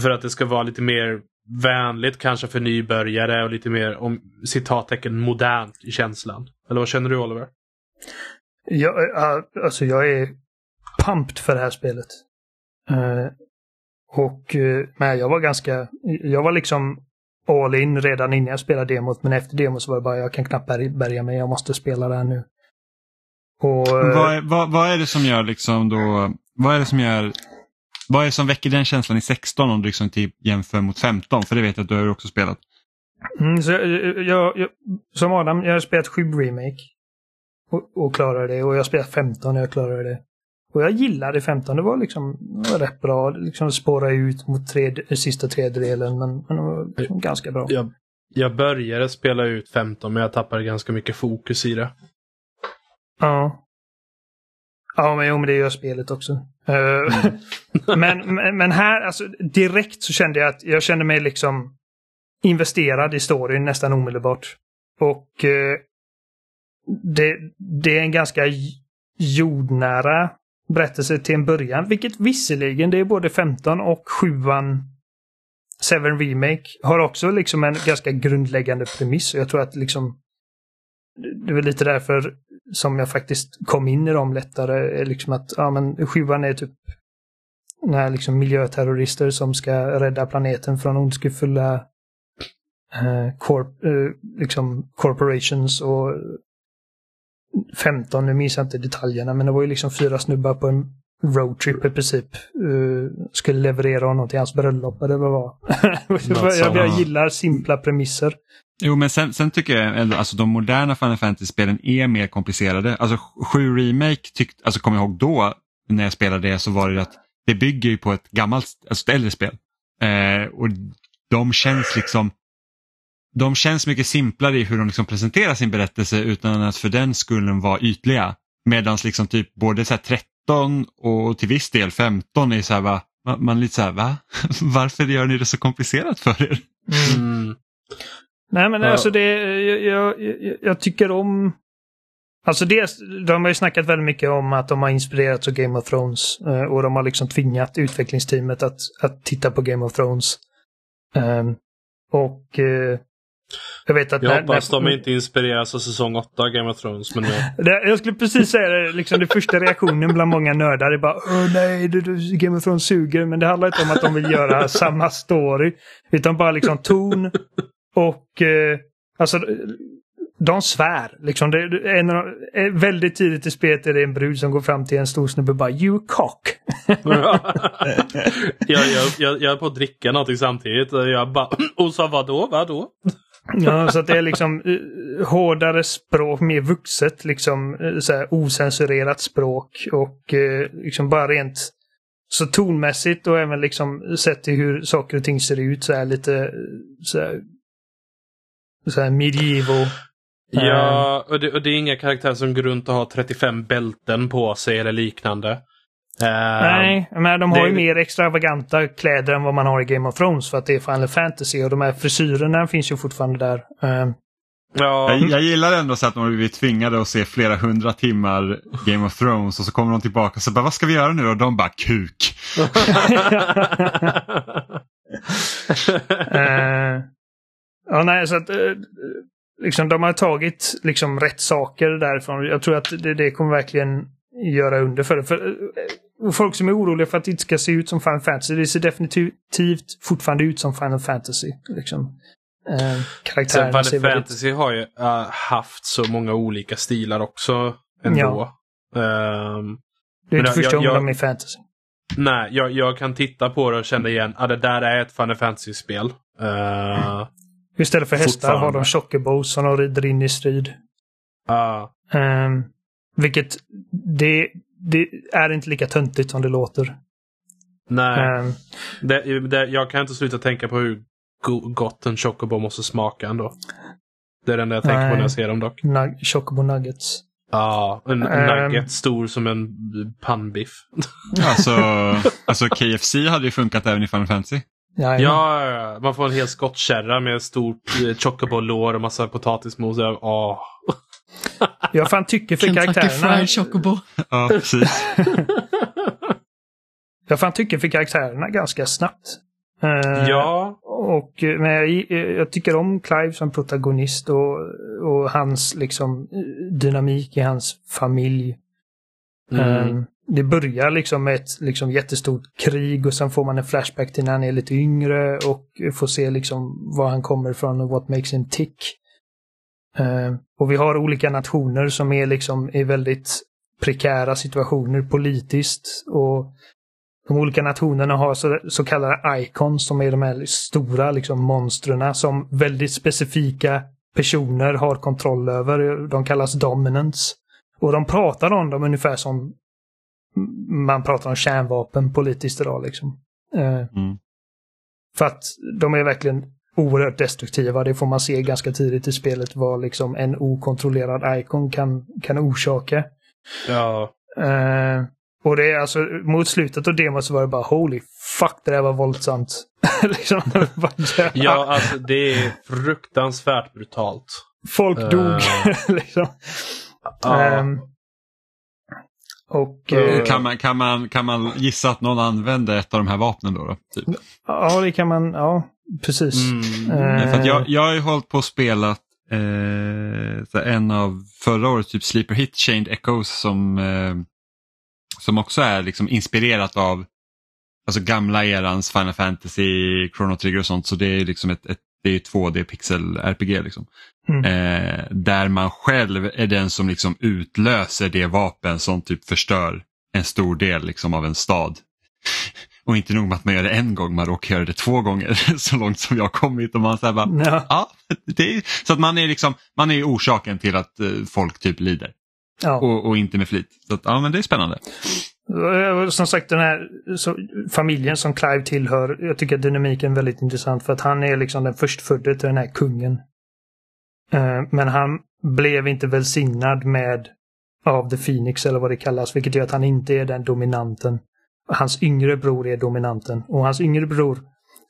För att det ska vara lite mer vänligt kanske för nybörjare och lite mer om citattecken modernt i känslan. Eller vad känner du Oliver? Jag, eh, alltså jag är pumped för det här spelet. Eh, och men jag var ganska, jag var liksom all in redan innan jag spelade demot. Men efter demot så var det bara, jag kan knappt bär- bärga mig, jag måste spela det här nu. Och, eh, vad, är, vad, vad är det som gör liksom då, vad är det som gör, vad är det som väcker den känslan i 16 om du liksom typ jämför mot 15? För det vet jag att du har också spelat. Mm, så jag, jag, jag, som Adam, jag har spelat 7 Remake. Och, och klarade det. Och jag har spelat 15 och jag klarade det. Och jag gillade 15. Det var liksom det var rätt bra. Liksom spåra ut mot tredje, sista tredjedelen. Men, men det var liksom ganska bra. Jag, jag började spela ut 15 men jag tappade ganska mycket fokus i det. Ja. Ja, men jo, men det gör spelet också. Eh, men, men, men här, alltså direkt så kände jag att jag kände mig liksom investerad i storyn nästan omedelbart. Och eh, det, det är en ganska jordnära berättelse till en början, vilket visserligen det är både 15 och 7 Seven Remake har också liksom en ganska grundläggande premiss. Och jag tror att liksom det är lite därför som jag faktiskt kom in i dem lättare. Liksom att, ja men sjuan är typ när liksom miljöterrorister som ska rädda planeten från ondskefulla eh, corp, eh, liksom corporations och 15, nu minns jag inte detaljerna, men det var ju liksom fyra snubbar på en roadtrip i princip. eh, skulle leverera honom till hans bröllop eller vad det var. jag, jag, gillar simpla premisser. Jo, men sen, sen tycker jag ändå, alltså de moderna Final Fantasy-spelen är mer komplicerade. Alltså 7 Remake, tyckt, alltså kommer jag ihåg då när jag spelade det så var det att det bygger ju på ett gammalt, alltså ett äldre spel. Eh, och de känns liksom de känns mycket simplare i hur de liksom presenterar sin berättelse utan att för den skullen vara ytliga. Medan liksom typ både så här 13 och till viss del 15 är så här va, man, man är lite så här va? Varför gör ni det så komplicerat för er? Mm. Nej men alltså det, jag, jag, jag, jag tycker om... Alltså dels, de har ju snackat väldigt mycket om att de har inspirerats av Game of Thrones eh, och de har liksom tvingat utvecklingsteamet att, att titta på Game of Thrones. Ehm, och eh, Jag vet att Jag när, hoppas när, de inte inspireras av säsong 8 av Game of Thrones. Men jag... Jag skulle precis säga det, liksom det första reaktionen bland många nördar är bara Åh nej, det, det, Game of Thrones suger. Men det handlar inte om att de vill göra samma story. Utan bara liksom ton och eh, alltså de svär. Liksom, det, en, av- eh, väldigt tidigt i spelet är det en brud som går fram till en stor snubbe och bara You cock. jag, jag, jag, jag är på att dricka någonting samtidigt. och Jag bara, och sa vadå, vadå? Ja, så att det är liksom eh, hårdare språk, mer vuxet, liksom eh, så här, osensurerat språk och eh, liksom bara rent så tonmässigt och även liksom sett till hur saker och ting ser ut så är lite eh, så här, så här medieval. Ja, och det, och det är inga karaktärer som går runt och har 35 bälten på sig eller liknande. Eh, Nej, men de har det- ju mer extravaganta kläder än vad man har i Game of Thrones för att det är Final Fantasy och de här frisyrerna finns ju fortfarande där. Eh, Ja, Jag, jag gillar ändå så att de har blivit tvingade att se flera hundra timmar Game of Thrones och så kommer de tillbaka och så bara vad ska vi göra nu då? Och de bara kuk. Eh, ja, nej, så att liksom, de har tagit liksom rätt saker därifrån. Jag tror att det, det kommer verkligen göra under för det. För, eh, folk som är oroliga för att det inte ska se ut som Final Fantasy, det ser definitivt fortfarande ut som Final Fantasy. Liksom. Eh, Sen ser Final väldigt... Fantasy har ju eh, haft så många olika stilar också ändå. Ehm, Det är inte första gången de är fantasy. nej, jag, jag kan titta på det och känna igen att det där är ett Final Fantasy-spel. Uh, Istället för hästar har de chocobos som de rider in i strid. Um, vilket det, det är inte lika töntigt som det låter. nej, Ehm, det, det, jag kan inte sluta tänka på hur go- gott en chocobo måste smaka ändå. Det är det enda jag tänker på Nej. när jag ser dem dock. nug- chocobo nuggets. Ja, en Ehm. nugget stor som en pannbiff. Alltså, alltså KFC hade ju funkat även i Final Fantasy. Ja, Ja, man får en hel skottkärra med stort eh, chocobo-lår och massa potatismos. Åh. Jag fan tycker för Kentucky karaktärerna... Fried Chocobo. Ja, precis. Jag fan tycker för karaktärerna ganska snabbt. Eh, Ja, Och, eh, men jag, jag tycker om Clive som protagonist och, och hans liksom eh, dynamik i hans familj. mm. Eh, Det börjar liksom med ett liksom jättestort krig och sen får man en flashback till när han är lite yngre och får se liksom var han kommer ifrån och what makes him tick. Eh, och vi har olika nationer som är liksom i väldigt prekära situationer politiskt och de olika nationerna har så, så kallade icons som är de här stora liksom monstren som väldigt specifika personer har kontroll över. De kallas dominants. Och de pratar om dem ungefär som man pratar om kärnvapen politiskt idag. Liksom. Eh, Mm. För att de är verkligen oerhört destruktiva. Det får man se ganska tidigt i spelet vad liksom en okontrollerad icon kan, kan orsaka. ja. Eh, och det är alltså mot slutet av demot så var det bara holy fuck det där var våldsamt. liksom, ja, alltså det är fruktansvärt brutalt. Folk Eh. dog. liksom. Ja. Ehm, och eh, Kan man, kan, man, kan man gissa att någon använde ett av de här vapnen då? då typ? ja, det kan man, ja, precis. Mm. Eh, För att jag, jag har ju hållit på att spela eh, en av förra året, typ Sleeper Hit Chained Echoes som, eh, som också är liksom inspirerat av alltså gamla erans Final Fantasy, Chrono Trigger och sånt. Så det är liksom ett, ett det är 2D pixel RPG. Liksom. Mm. Eh, där man själv är den som liksom utlöser det vapen som typ förstör en stor del liksom, av en stad. Och inte nog med att man gör det en gång, man råkar göra det två gånger så långt som jag har kommit. Och man så bara, ja, ja, det är, så att man är liksom, man är orsaken till att eh, folk typ lider. ja. Och, och inte med flit. Så att, ja men det är spännande. Eh, Som sagt, den här så, familjen som Clive tillhör, jag tycker att dynamiken är väldigt intressant för att han är liksom den förstfödde till den här kungen. Eh, Men han blev inte välsignad med av The Phoenix eller vad det kallas, vilket gör att han inte är den dominanten. Hans yngre bror är dominanten och hans yngre bror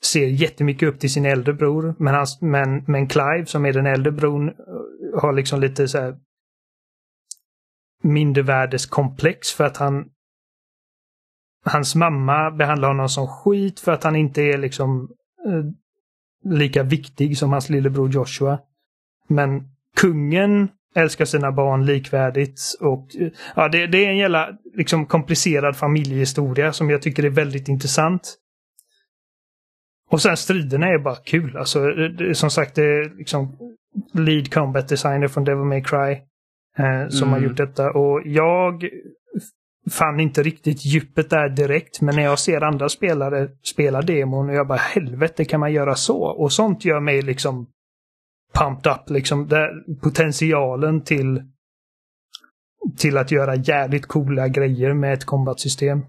ser jättemycket upp till sin äldre bror. Men, hans, men, men Clive som är den äldre bron har liksom lite så här mindervärdeskomplex för att han Hans mamma behandlar honom som skit för att han inte är liksom eh, lika viktig som hans lillebror Joshua. Men kungen älskar sina barn likvärdigt och ja, det, det är en jävla liksom, komplicerad familjehistoria som jag tycker är väldigt intressant. Och sen striderna är bara kul. Alltså, det, som sagt, det är liksom lead combat designer från Devil May Cry eh, som Mm. har gjort detta. Och jag fann inte riktigt djupet där direkt, men när jag ser andra spelare spela demon och jag bara helvete kan man göra så? Och sånt gör mig liksom pumped up, liksom där potentialen till till att göra jävligt coola grejer med ett kombatsystem.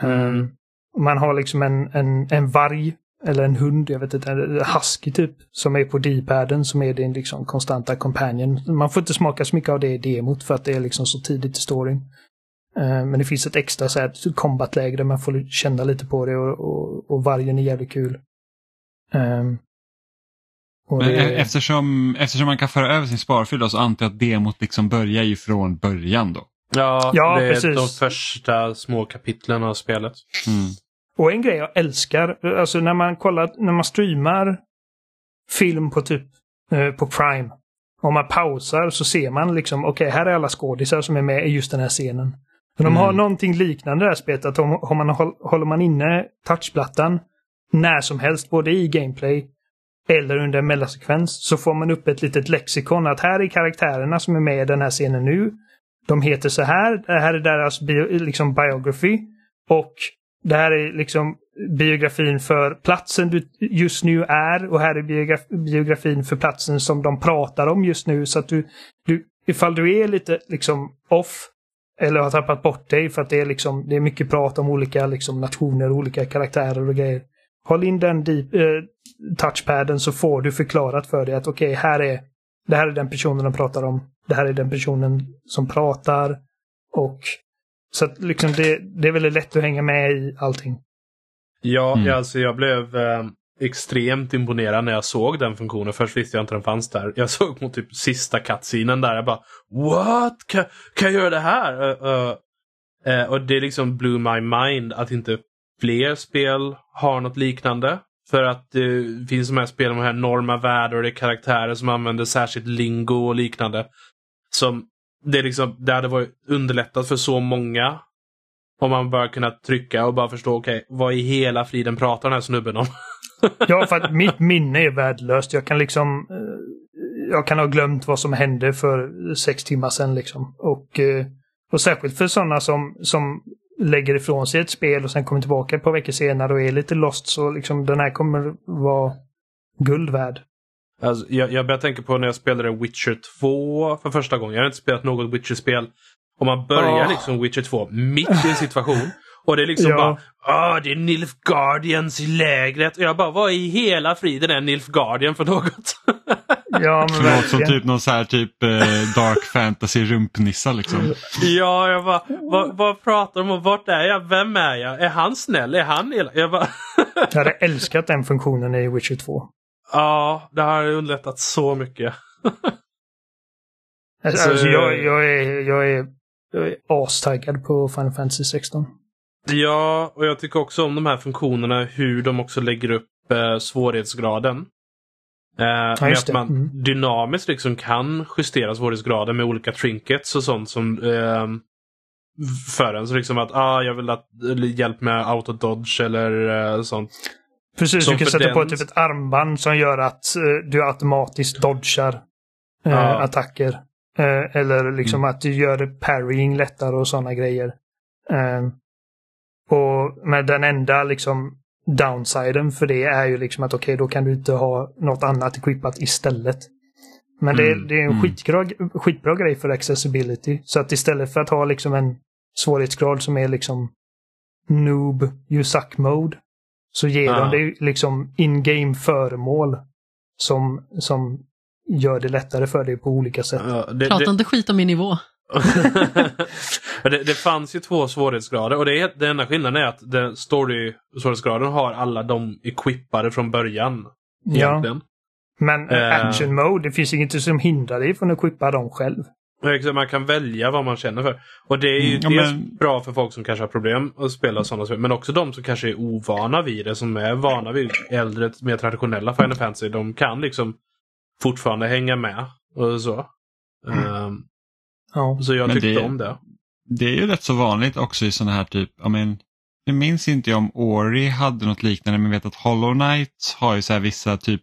Mm. Man har liksom en, en, en varg eller en hund, jag vet inte, en husky typ, som är på D-paden som är din liksom konstanta companion. Man får inte smaka så mycket av det i demot för att det är liksom så tidigt i storyn. Eh, Men det finns ett extra så här combatläge där man får känna lite på det och, och, och vargen är jävligt kul. Ehm, och Men det- e- eftersom, eftersom man kan föra över sin sparfil då, så antar jag att demot liksom börjar ju från början då. Ja, Ja, det är precis. de första små kapitlen av spelet. Mm. Och en grej jag älskar, alltså när man kollar, när man streamar film på typ eh, på Prime. Om man pausar så ser man liksom, okej här är alla skådisar som är med i just den här scenen. Men de Mm. har någonting liknande det här spelet, att om, om man håll, håller man inne touchplattan när som helst, både i gameplay eller under en mellansekvens, så får man upp ett litet lexikon att här är karaktärerna som är med i den här scenen nu. De heter så här, det här är deras bio, liksom biography. Och det här är liksom biografin för platsen du just nu är och här är biograf biografin för platsen som de pratar om just nu. Så att du, du ifall du är lite liksom off eller har tappat bort dig för att det är liksom det är mycket prat om olika liksom nationer, olika karaktärer och grejer. Håll in den deep, eh, touchpaden så får du förklarat för dig att okej, här är det här är den personen de pratar om. Det här är den personen som pratar. Och så att liksom det, det är väldigt lätt att hänga med i allting. Ja, Mm. ja, alltså jag blev eh, extremt imponerad när jag såg den funktionen. Först visste jag inte den fanns där. Jag såg mot typ sista cutscenen där. Jag bara What? Kan, kan jag göra det här? Eh, eh, eh, och det liksom blew my mind att inte fler spel har något liknande. För att det finns de här spelen med här enorma världar och det är karaktärer som använder särskilt lingo och liknande. Som det, är liksom, det hade varit underlättat för så många om man bara kunnat trycka och bara förstå, okej, vad i hela friden pratar den här snubben om? Ja, för att mitt minne är värdelöst. Jag kan liksom... eh, Jag kan ha glömt vad som hände för sex timmar sedan liksom. Och, eh, och särskilt för sådana som, som lägger ifrån sig ett spel och sen kommer tillbaka ett par veckor senare och är lite lost så liksom den här kommer vara guld värd. Alltså, jag, jag börjar tänka på när jag spelade Witcher 2 för första gången. Jag har inte spelat något Witcher-spel. Och man börjar Åh. liksom Witcher 2 mitt i en situation. Och det är liksom Ja. bara ah det är Nilfgaardians i lägret. Och jag bara, vad i hela friden är Nilfgaardian för något? Ja, men låter som typ någon så här typ eh, dark fantasy rumpnissa liksom. ja, jag bara, vad, vad pratar de om? Vart är jag? Vem är jag? Är han snäll? Är han elak? Jag bara, Jag hade älskat den funktionen i Witcher 2. ja, det har underlättat så mycket. Alltså, Så- alltså, jag, jag, är, jag, är, jag är astaggad på Final Fantasy 16. Ja, och jag tycker också om de här funktionerna, hur de också lägger upp eh, svårighetsgraden. Eh, med just att man Mm. dynamiskt liksom kan justera svårighetsgraden med olika trinkets och sånt som eh, för en. Så liksom att ah, jag vill ha eller hjälp med auto-dodge eller eh, sånt. Precis, Som du kan sätta på den- typ ett armband som gör att eh, du automatiskt dodgar eh, Ja. attacker. Eh, eller liksom att du gör parrying lättare och sådana grejer. Eh, och med den enda liksom downsiden för det är ju liksom att okej, då kan du inte ha något annat equippat istället. Men det, Mm, det är en mm. skitbra, skitbra grej för accessibility. Så att istället för att ha liksom en svårighetsgrad som är liksom noob, you suck mode. Så ger Ja. de dig liksom in-game föremål som, som gör det lättare för dig på olika sätt. Ja, det, Prata det, inte skit om min nivå. Det, det fanns ju två svårighetsgrader och det är, den enda skillnaden är att den story-svårighetsgraden har alla de equippade från början. Ja, Egentligen. men Eh. action mode, det finns inget som hindrar dig från att equippa dem själv. Exakt, Man kan välja vad man känner för. Och det är ju Mm, dels men- bra för folk som kanske har problem att spela sådana spel. Men också de som kanske är ovana vid det. Som är vana vid äldre, mer traditionella Final Fantasy. De kan liksom fortfarande hänga med. Och så. Ehm, Ja. så jag Men tyckte det- om det. Det är ju rätt så vanligt också i sådana här typ, ja men, jag minns inte om Ori hade något liknande men vet att Hollow Knight har ju så här vissa typ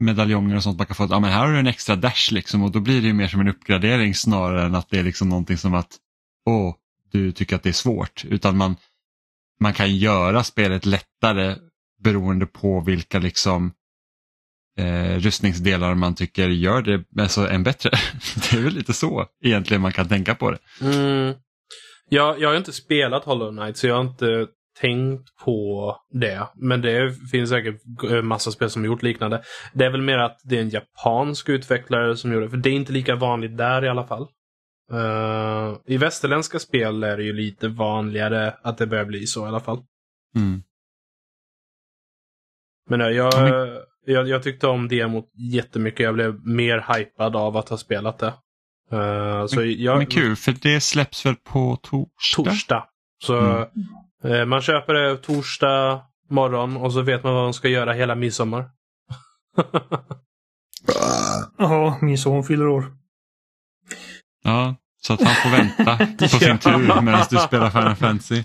medaljonger och sånt man kan få. Ja men här har du en extra dash liksom och då blir det ju mer som en uppgradering snarare än att det är liksom någonting som att åh, du tycker att det är svårt. Utan man, man kan göra spelet lättare beroende på vilka liksom eh, rustningsdelar man tycker gör det alltså, än bättre. det är väl lite så egentligen man kan tänka på det. Mm. Jag, jag har inte spelat Hollow Knight så jag har inte tänkt på det. Men det finns säkert massa spel som gjort liknande. Det är väl mer att det är en japansk utvecklare som gjorde det. För det är inte lika vanligt där i alla fall. Eh, I västerländska spel är det ju lite vanligare att det börjar bli så i alla fall. Mm. Men nej, jag, Ja, jag, jag tyckte om demot jättemycket. Jag blev mer hypad av att ha spelat det. Eh, så jag, Men kul, för det släpps väl på torsdag? torsdag. Så Mm. eh, man köper det torsdag morgon och så vet man vad man ska göra hela midsommar. Jaha, min son fyller år. Ja, så att han får vänta på sin Ja. tur medan du spelar Final Fantasy.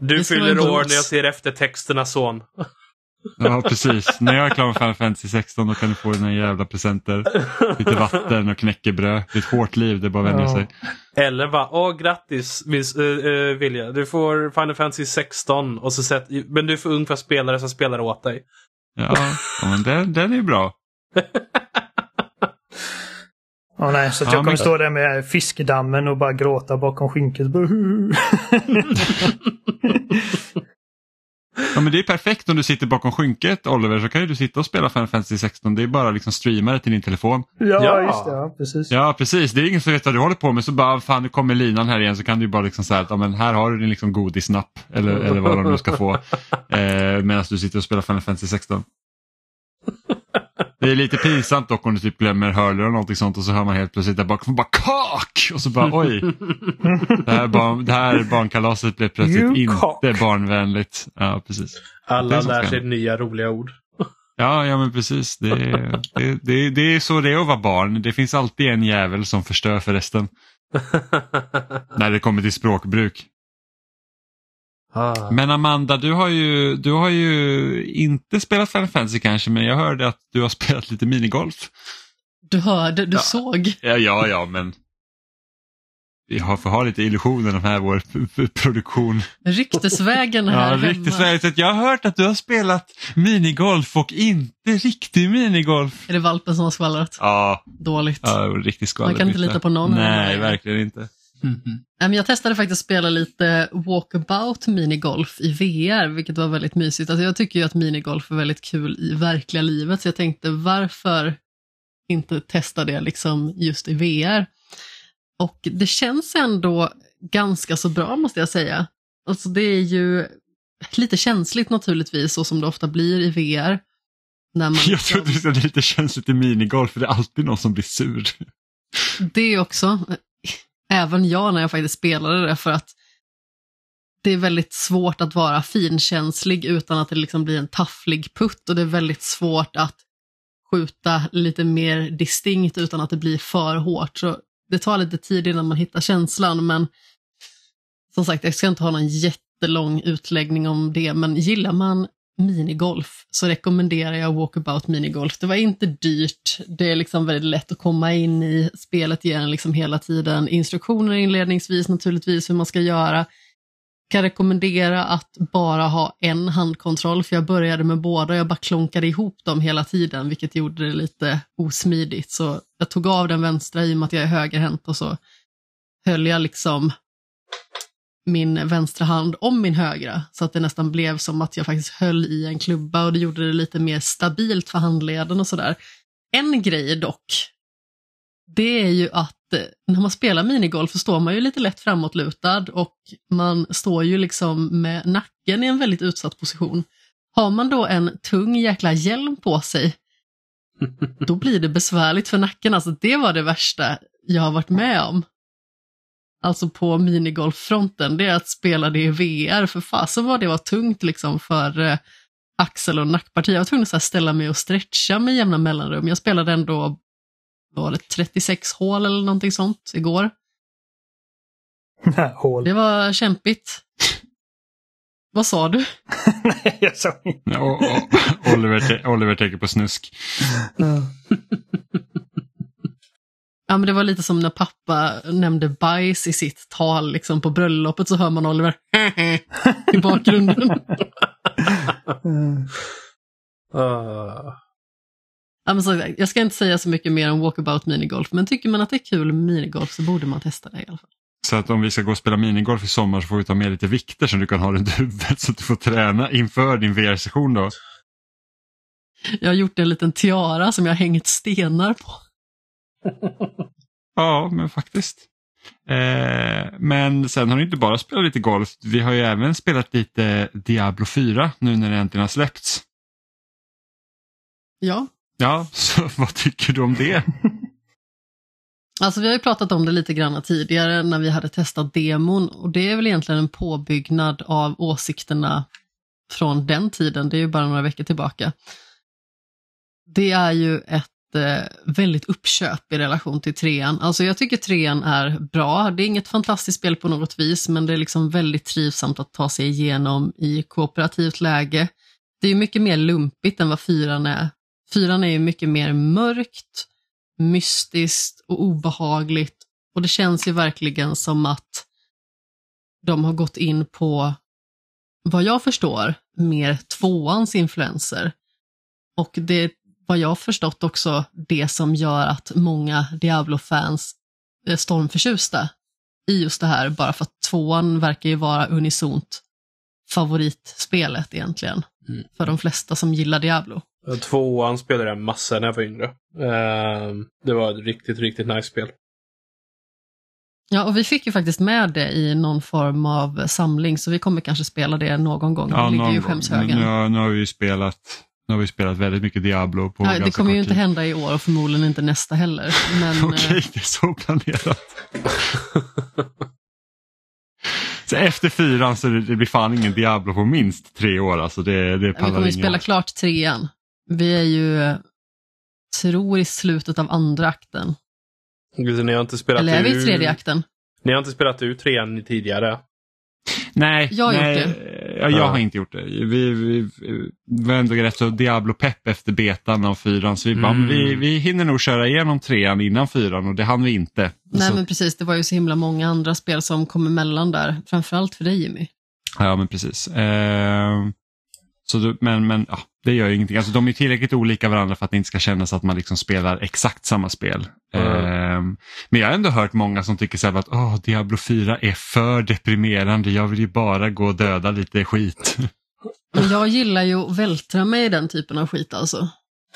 Du fyller år när jag ser efter texterna son. Ja, precis. När jag är klar med Final Fantasy 16 då kan du få dina jävla presenter. Lite vatten och knäckebröd. Det är ett hårt liv, det är bara att vänja Ja. sig. Eller va, åh grattis Miss, uh, uh, Vilja. Du får Final Fantasy 16 och så sätt, men du är för ung för att spela det så spelar åt dig. Ja, ja men den, den är ju bra. Ja, nej, så att Ja, jag kommer men- stå där med fiskedammen och bara gråta bakom skinket. Ja, men det är perfekt om du sitter bakom skynket Oliver så kan ju du sitta och spela Final Fantasy 16. Det är bara liksom streama det till din telefon. ja, Ja. just det. Ja, precis. Ja precis, det är ingen som vet vad du håller på med så bara fan nu kommer linan här igen så kan du ju bara liksom säga att ja, men här har du din liksom godisnapp eller, eller vad de nu ska få eh, medan du sitter och spelar Final Fantasy 16. Det är lite pinsamt dock om du typ glömmer hörlurar eller någonting sånt och så hör man helt plötsligt där bakom bara kak och så bara oj. Det här, barn, det här barnkalaset blev plötsligt You inte cock. barnvänligt. Ja precis. Alla lär sig nya roliga ord. Ja, ja men precis. Det, är- det, det, det är så det är att vara barn. Det finns alltid en jävel som förstör för resten. När det kommer till språkbruk. Ah. Men Amanda, du har ju, du har ju inte spelat Final Fantasy kanske, men jag hörde att du har spelat lite minigolf. Du hörde, du Ja. såg. Ja, ja, ja men vi har får ha lite illusioner de här vår produktion. Ryktesvägen här Ja, hemma. Sverige. Så jag har hört att du har spelat minigolf och inte riktig minigolf. Är det valpen som har skvallrat? Ja, Dåligt. ja riktigt skvaller. Man kan inte lita på någon Nej, verkligen inte. Men Jag testade faktiskt att spela lite walkabout minigolf i VR, vilket var väldigt mysigt. Alltså jag tycker ju att minigolf är väldigt kul i verkliga livet, så jag tänkte varför inte testa det liksom just i VR? Och det känns ändå ganska så bra måste jag säga. Alltså det är ju lite känsligt naturligtvis, så som det ofta blir i VR. När man Jag tror liksom- att det är lite känsligt i minigolf för det är alltid någon som blir sur. Det också. Även jag när jag faktiskt spelade det för att det är väldigt svårt att vara finkänslig utan att det liksom blir en tafflig putt och det är väldigt svårt att skjuta lite mer distinkt utan att det blir för hårt. Så det tar lite tid innan man hittar känslan men som sagt, jag ska inte ha någon jättelång utläggning om det, men gillar man minigolf så rekommenderar jag Walkabout minigolf. Det var inte dyrt, det är liksom väldigt lätt att komma in i. Spelet igen liksom hela tiden instruktioner inledningsvis naturligtvis hur man ska göra. Kan rekommendera att bara ha en handkontroll, för jag började med båda och jag bara klonkade ihop dem hela tiden, vilket gjorde det lite osmidigt. Så jag tog av den vänstra i och med att jag är högerhänt och så höll jag liksom min vänstra hand om min högra så att det nästan blev som att jag faktiskt höll i en klubba och det gjorde det lite mer stabilt för handleden och sådär. En grej dock, det är ju att eh, när man spelar minigolf så står man ju lite lätt framåtlutad och man står ju liksom med nacken i en väldigt utsatt position. Har man då en tung jäkla hjälm på sig, då blir det besvärligt för nacken. Alltså det var det värsta. jag har varit med om. Alltså på minigolffronten, det är att spela det i VR. För fasen vad det var tungt liksom för eh, axel och nackparti. Jag var tvungen att så här, ställa mig och stretcha med jämna mellanrum. Jag spelade ändå var det, 36 hål eller någonting sånt igår. Hål. Det var kämpigt. Vad sa du? Nej, jag sa inte. Oliver, Oliver tänker på snusk. Ja, men det var lite som när pappa nämnde bajs i sitt tal liksom på bröllopet så hör man Oliver i bakgrunden. Ah. Ja, men så, jag ska inte säga så mycket mer om walkabout minigolf, men tycker man att det är kul minigolf så borde man testa det i alla fall. Så att om vi ska gå och spela minigolf i sommar så får vi ta med lite vikter som du kan ha runt huvudet så att du får träna inför din VR-session då. Jag har gjort en liten tiara som jag har hängt stenar på. Ja, men faktiskt. Eh, men sen har ni inte bara spelat lite golf, vi har ju även spelat lite Diablo 4 nu när det äntligen har släppts. Ja, Ja, så vad tycker du om det? Alltså vi har ju pratat om det lite grann tidigare när vi hade testat demon och det är väl egentligen en påbyggnad av åsikterna från den tiden, det är ju bara några veckor tillbaka. Det är ju ett Eh, väldigt uppköp i relation till trean. Alltså jag tycker trean är bra, det är inget fantastiskt spel på något vis men det är liksom väldigt trivsamt att ta sig igenom i kooperativt läge. Det är mycket mer lumpigt än vad fyran är. Fyran är ju mycket mer mörkt, mystiskt och obehagligt. Och det känns ju verkligen som att de har gått in på, vad jag förstår, mer tvåans influenser. Och det vad jag har förstått också det som gör att många Diablo-fans är stormförtjusta i just det här, bara för att tvåan verkar ju vara unisont favoritspelet egentligen, Mm. för de flesta som gillar Diablo. Tvåan spelade jag massor när jag var yngre. Ehm, det var ett riktigt, riktigt nice spel. Ja, och vi fick ju faktiskt med det i någon form av samling, så vi kommer kanske spela det någon gång. det ligger ju i någon gång. skämshögen. Nu, har- nu har vi ju spelat, nu har vi spelat väldigt mycket Diablo på Nej, det kommer ju inte tid. hända i år och förmodligen inte nästa heller. Men Okej, eh, det är så planerat. så efter fyran så det, det blir fan ingen Diablo på minst tre år. Alltså det, det vi kommer ju spela klart trean. Vi är ju, tror i slutet av andra akten. Ni har inte spelat Eller är vi i tredje akten? Ni har inte spelat ut trean tidigare. Nej, Jag har nej, gjort Ja, jag Ja. har inte gjort det. Vi, vi, vi var ändå rätt så Diablo-pepp efter betan av fyran. Så vi, bara, Mm. men vi, vi hinner nog köra igenom trean innan fyran och det hann vi inte. Nej så, men precis, det var ju så himla många andra spel som kom emellan där. Framförallt för dig Jimmy. Ja, men precis. Ehm, så du, men men ja, det gör ju ingenting. Alltså, de är tillräckligt olika varandra för att det inte ska kännas att man liksom spelar exakt samma spel. Mm. Ehm, men jag har ändå hört många som tycker så här att Åh, Diablo 4 är för deprimerande. Jag vill ju bara gå och döda lite skit. Men jag gillar ju att vältra mig i den typen av skit alltså.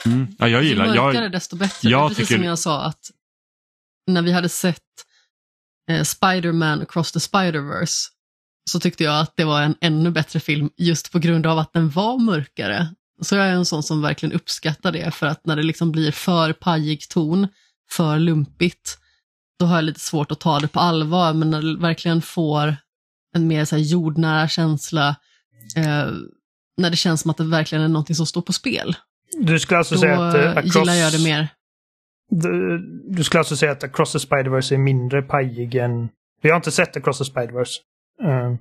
Mm. Ja, jag gillar, Ju mörkare jag, desto bättre. jag precis tycker- som jag sa att när vi hade sett eh, Spider-Man Across the Spider-Verse så tyckte jag att det var en ännu bättre film just på grund av att den var mörkare. Så jag är en sån som verkligen uppskattar det för att när det liksom blir för pajig ton, för lumpigt, då har jag lite svårt att ta det på allvar. Men när det verkligen får en mer så jordnära känsla, eh, när det känns som att det verkligen är någonting som står på spel, Du skulle alltså då säga att eh, Across... gillar jag det mer. Du, du skulle alltså säga att Across the Spider-Verse är mindre pajig än... Vi har inte sett Across the Spider-Verse. Uh,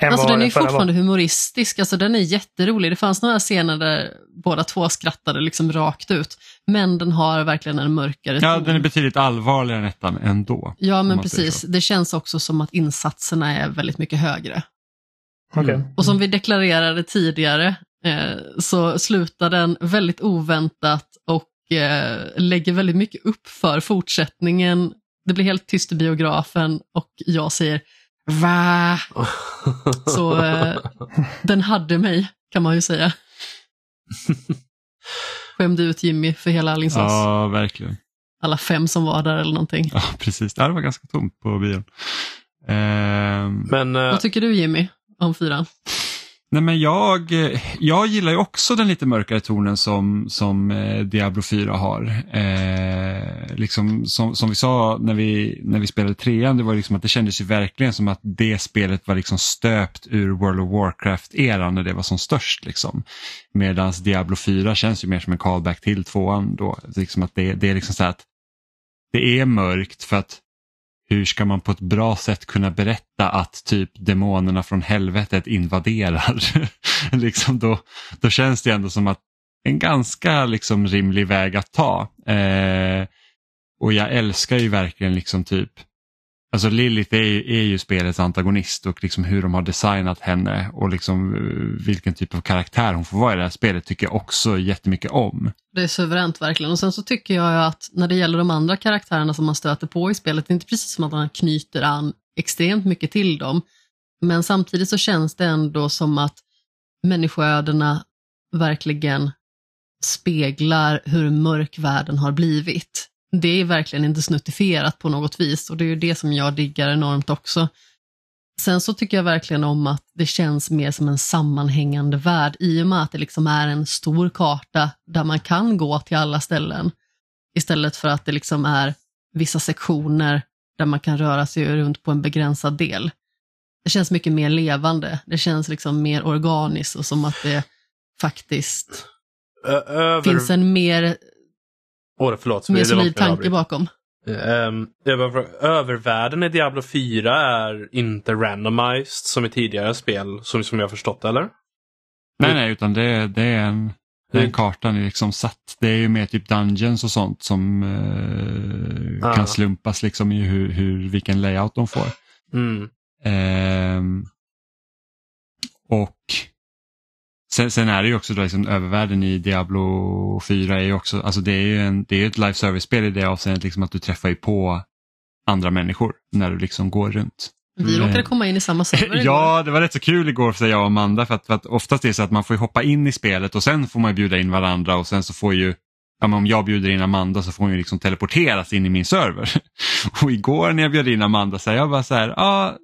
Alltså den är ju fortfarande humoristisk, alltså den är jätterolig. Det fanns några scener där båda två skrattade liksom rakt ut. Men den har verkligen en mörkare ja, ton. den är betydligt allvarligare än ettan ändå. Ja, men precis. Det känns också som att insatserna är väldigt mycket högre. Okej. Mm. Och som vi deklarerade tidigare eh, så slutar den väldigt oväntat och eh, lägger väldigt mycket upp för fortsättningen. Det blir helt tyst i biografen och jag säger va? Så eh, den hade mig, kan man ju säga. Skämde ut Jimmy för hela Alingsås. Ja, verkligen. Alla fem som var där eller någonting. Ja, precis. Det var ganska tomt på bion. Ehm, Men eh, Vad tycker du Jimmy om fyran? Nej men jag, eh, jag gillar ju också den lite mörkare tonen som, som eh, Diablo 4 har. Eh, liksom, som, som vi sa när vi, när vi spelade trean, det var liksom att det kändes ju verkligen som att det spelet var liksom stöpt ur World of Warcraft-eran när det var som störst. Liksom. Medan Diablo 4 känns ju mer som en callback till tvåan då. Liksom att det, det är liksom så att det är mörkt för att hur ska man på ett bra sätt kunna berätta att typ demonerna från helvetet invaderar? liksom då, då känns det ändå som att en ganska liksom rimlig väg att ta. Eh, och jag älskar ju verkligen liksom typ Alltså Lilith är ju, är ju spelets antagonist och liksom hur de har designat henne och liksom eh, vilken typ av karaktär hon får vara i det här spelet tycker jag också jättemycket om. Det är suveränt verkligen. Och sen så tycker jag att när det gäller de andra karaktärerna som man stöter på i spelet, det är inte precis som att man knyter an extremt mycket till dem. Men samtidigt så känns det ändå som att människoödena verkligen speglar hur mörk världen har blivit det är verkligen inte snuttifierat på något vis och det är ju det som jag diggar enormt också. Sen så tycker jag verkligen om att det känns mer som en sammanhängande värld i och med att det liksom är en stor karta där man kan gå till alla ställen istället för att det liksom är vissa sektioner där man kan röra sig runt på en begränsad del. Det känns mycket mer levande, det känns liksom mer organiskt och som att det faktiskt Över... finns en mer Åh, förlåt. Mer solid tanke bakom. Um, övervärlden i Diablo 4 är inte randomized som i tidigare spel, som, som jag förstått eller? Nej, nej, utan det, det är en, den mm. kartan är liksom satt. Det är ju mer typ dungeons och sånt som uh, ah. kan slumpas liksom i hur, hur, vilken layout de får. Mm. Um, och Sen, sen, är det ju också då liksom övervärlden i Diablo 4 är ju också, alltså det är ju en, det är ett live service-spel i det avseendet liksom att du träffar ju på andra människor när du liksom går runt. Vi råkade mm. komma in i samma server igår. Ja, det var rätt så kul igår för jag och Amanda för att, för att oftast är det så att man får hoppa in i spelet och sen får man bjuda in varandra och sen så får ju Ja, men om jag bjuder in Amanda så får hon ju liksom teleporteras in i min server. Och igår när jag bjöd in Amanda så här, jag bara så här, ja,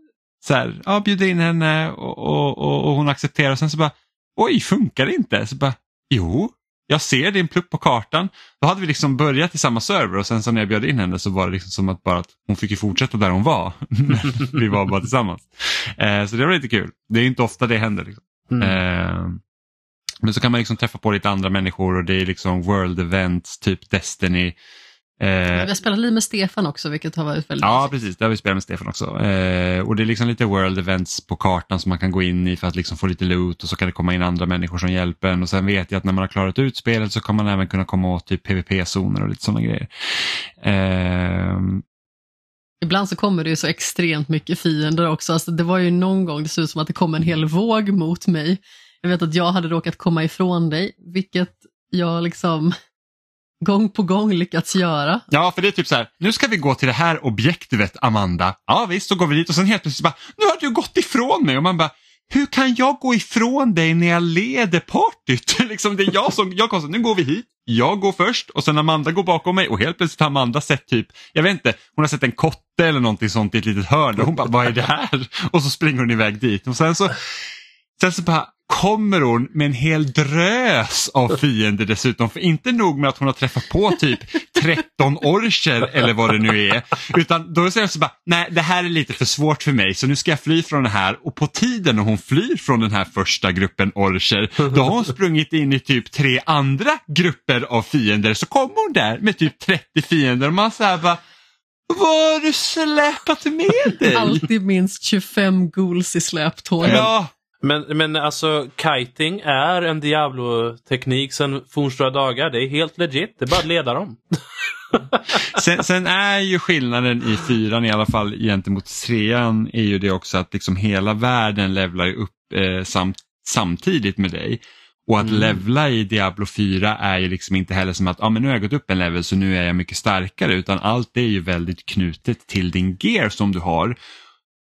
så här, ja bjuder in henne och, och, och, och hon accepterar och sen så bara, oj, funkar det inte? Så bara, jo, jag ser din plupp på kartan. Då hade vi liksom börjat i samma server och sen så när jag bjöd in henne så var det liksom som att bara att hon fick ju fortsätta där hon var. vi var bara tillsammans. Eh, så det var lite kul. Det är inte ofta det händer. Liksom. Mm. Eh, men så kan man liksom träffa på lite andra människor och det är liksom world events, typ Destiny. Eh, vi har spelat lite med Stefan också vilket har varit väldigt Ja precis, det har vi spelat med Stefan också. Eh, och det är liksom lite world events på kartan som man kan gå in i för att liksom få lite loot och så kan det komma in andra människor som hjälper en och sen vet jag att när man har klarat ut spelet så kommer man även kunna komma åt typ PVP-zoner och lite sådana grejer. Eh, Ibland så kommer det ju så extremt mycket fiender också. Alltså, det var ju någon gång det såg ut som att det kom en hel våg mot mig. Jag vet att jag hade råkat komma ifrån dig, vilket jag liksom gång på gång lyckats göra. Ja, för det är typ så här, nu ska vi gå till det här objektivet Amanda. Ja visst, så går vi dit och sen helt plötsligt bara, nu har du gått ifrån mig och man bara, hur kan jag gå ifrån dig när jag leder partyt? liksom, det är jag som, jag konstigt, nu går vi hit, jag går först och sen Amanda går bakom mig och helt plötsligt har Amanda sett typ, jag vet inte, hon har sett en kotte eller någonting sånt i ett litet hörn och hon bara, vad är det här? Och så springer hon iväg dit och sen så, sen så bara, kommer hon med en hel drös av fiender dessutom. För inte nog med att hon har träffat på typ 13 orcher eller vad det nu är. Utan då säger hon så bara, nej det här är lite för svårt för mig så nu ska jag fly från det här. Och på tiden när hon flyr från den här första gruppen orcher, då har hon sprungit in i typ tre andra grupper av fiender. Så kommer hon där med typ 30 fiender och man säger bara, vad har du släpat med dig? Alltid minst 25 ghouls i släptåg. Ja, men, men alltså kiting är en Diablo-teknik sedan fornstora dagar. Det är helt legit. Det är bara att leda dem. sen, sen, är ju skillnaden i fyran i alla fall gentemot trean är ju det också att liksom hela världen levlar upp eh, sam, samtidigt med dig. Och att mm. levla i Diablo 4 är ju liksom inte heller som att ah, men nu har jag gått upp en level så nu är jag mycket starkare utan allt är ju väldigt knutet till din gear som du har.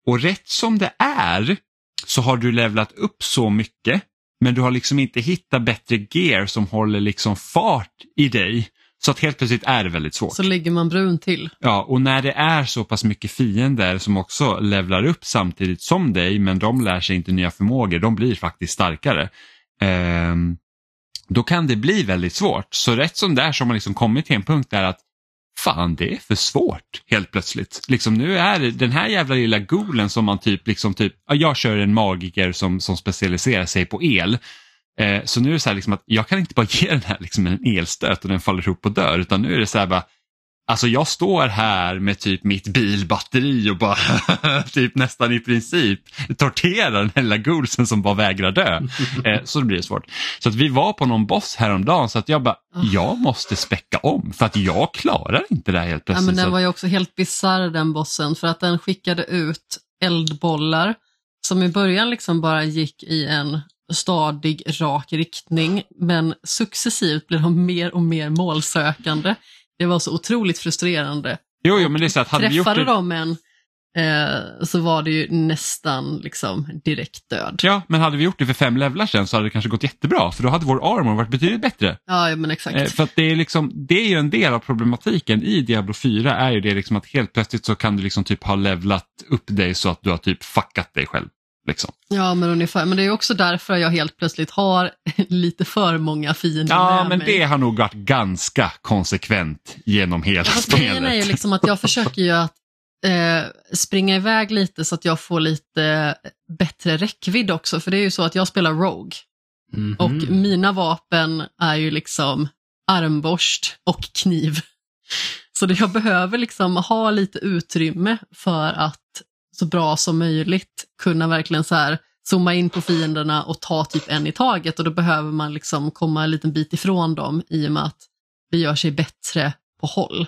Och rätt som det är så har du levlat upp så mycket men du har liksom inte hittat bättre gear som håller liksom fart i dig Så att helt plötsligt är det väldigt svårt. Så ligger man brun till. Ja, och när det är så pass mycket fiender som också levlar upp samtidigt som dig, men de lär sig inte nya förmågor, de blir faktiskt starkare. Ehm, då kan det bli väldigt svårt. Så rätt som det är så har man liksom kommit till en punkt där att fan det är för svårt helt plötsligt. Liksom nu är det den här jävla lilla golen som man typ, liksom typ, ja, jag kör en magiker som, som specialiserar sig på el. Eh, så nu är det så här liksom att jag kan inte bara ge den här liksom en elstöt och den faller ihop och dör utan nu är det så här bara Alltså jag står här med typ mitt bilbatteri och bara typ nästan i princip torterar den här lilla golsen som bara vägrar dö. Eh, så det blir svårt. Så att vi var på någon boss häromdagen så att jag bara, jag måste späcka om för att jag klarar inte det här helt Ja, plötsligt. men den var ju också helt bisarr den bossen för att den skickade ut eldbollar som i början liksom bara gick i en stadig, rak riktning men successivt blev de mer och mer målsökande. Det var så otroligt frustrerande. jo, jo, men det är så att hade vi gjort Träffade det... de en eh, så var det ju nästan liksom direkt död. Ja, men hade vi gjort det för fem levlar sen så hade det kanske gått jättebra för då hade vår armor varit betydligt bättre. Ja, men exakt. Eh, För det är, liksom, det är ju en del av problematiken i Diablo 4 är ju det liksom att helt plötsligt så kan du liksom typ ha levlat upp dig så att du har typ fuckat dig själv. Liksom. Ja, men ungefär. Men det är också därför jag helt plötsligt har lite för många fiender Ja, med men mig. det har nog varit ganska konsekvent genom hela Fast grejen är ju spelet. liksom att jag försöker ju att eh, springa iväg lite så att jag får lite bättre räckvidd också. För det är ju så att jag spelar Rogue Mhm. och mina vapen är ju liksom armborst och kniv. Så jag behöver liksom ha lite utrymme för att så bra som möjligt kunna verkligen så här zooma in på fienderna och ta typ en i taget och då behöver man liksom komma en liten bit ifrån dem i och med att det gör sig bättre på håll.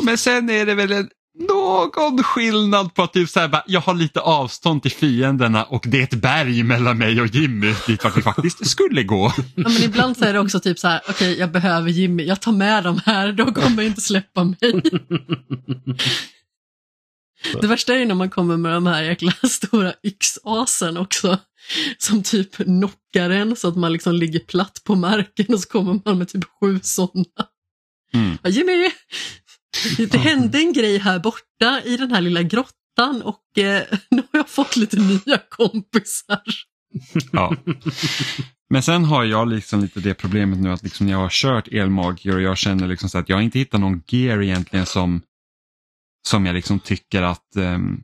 Men sen är det väl en, någon skillnad på att typ så här, bara, jag har lite avstånd till fienderna och det är ett berg mellan mig och Jimmy dit vart vi faktiskt skulle gå. Ja, men ibland så är det också typ så här, okej jag behöver Jimmy, jag tar med dem här, de kommer inte släppa mig. Det värsta är ju när man kommer med de här jäkla stora yxasen också. Som typ knockar en så att man liksom ligger platt på marken och så kommer man med typ sju sådana. Mm. Ja, Jimmy, det hände en grej här borta i den här lilla grottan och eh, nu har jag fått lite nya kompisar. Ja. Men sen har jag liksom lite det problemet nu att liksom jag har kört elmagier och jag känner liksom så att jag inte hittat någon gear egentligen som, som jag liksom tycker att ehm,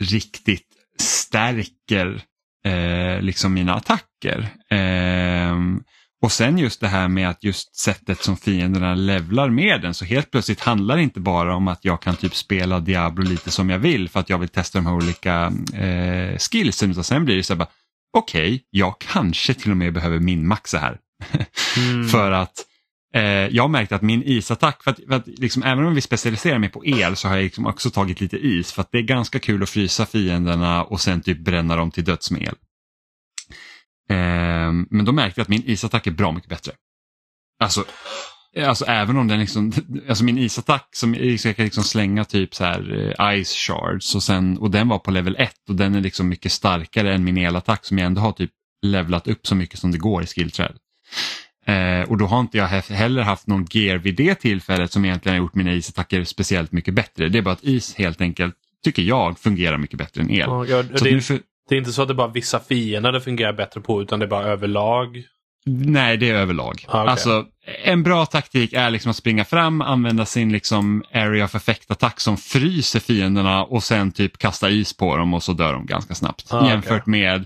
riktigt stärker eh, liksom mina attacker. Ehm, och sen just det här med att just sättet som fienderna levlar med den så helt plötsligt handlar det inte bara om att jag kan typ spela Diablo lite som jag vill för att jag vill testa de här olika eh, skillsen utan sen blir det så här bara okej, jag kanske till och med behöver minmaxa här. Mm. för att eh, jag har märkt att min isattack, för att, för att liksom, även om vi specialiserar mig på el så har jag liksom också tagit lite is för att det är ganska kul att frysa fienderna och sen typ bränna dem till döds med el. Eh, men då märkte jag att min isattack är bra mycket bättre. Alltså, alltså även om den liksom, alltså min isattack som jag kan liksom slänga typ så här eh, ice shards och, sen, och den var på level 1 och den är liksom mycket starkare än min elattack som jag ändå har typ levlat upp så mycket som det går i skillträd. Eh, och då har inte jag he- heller haft någon gear vid det tillfället som egentligen har gjort mina isattacker speciellt mycket bättre. Det är bara att is helt enkelt, tycker jag, fungerar mycket bättre än el. Ja, ja, Så det, nu för, det är inte så att det är bara vissa fiender det fungerar bättre på utan det är bara överlag. Nej, det är överlag. Ah, okej. Alltså, en bra taktik är liksom att springa fram, använda sin liksom area of effect-attack som fryser fienderna och sen typ kasta is på dem och så dör de ganska snabbt. Ah, Jämfört okej. med,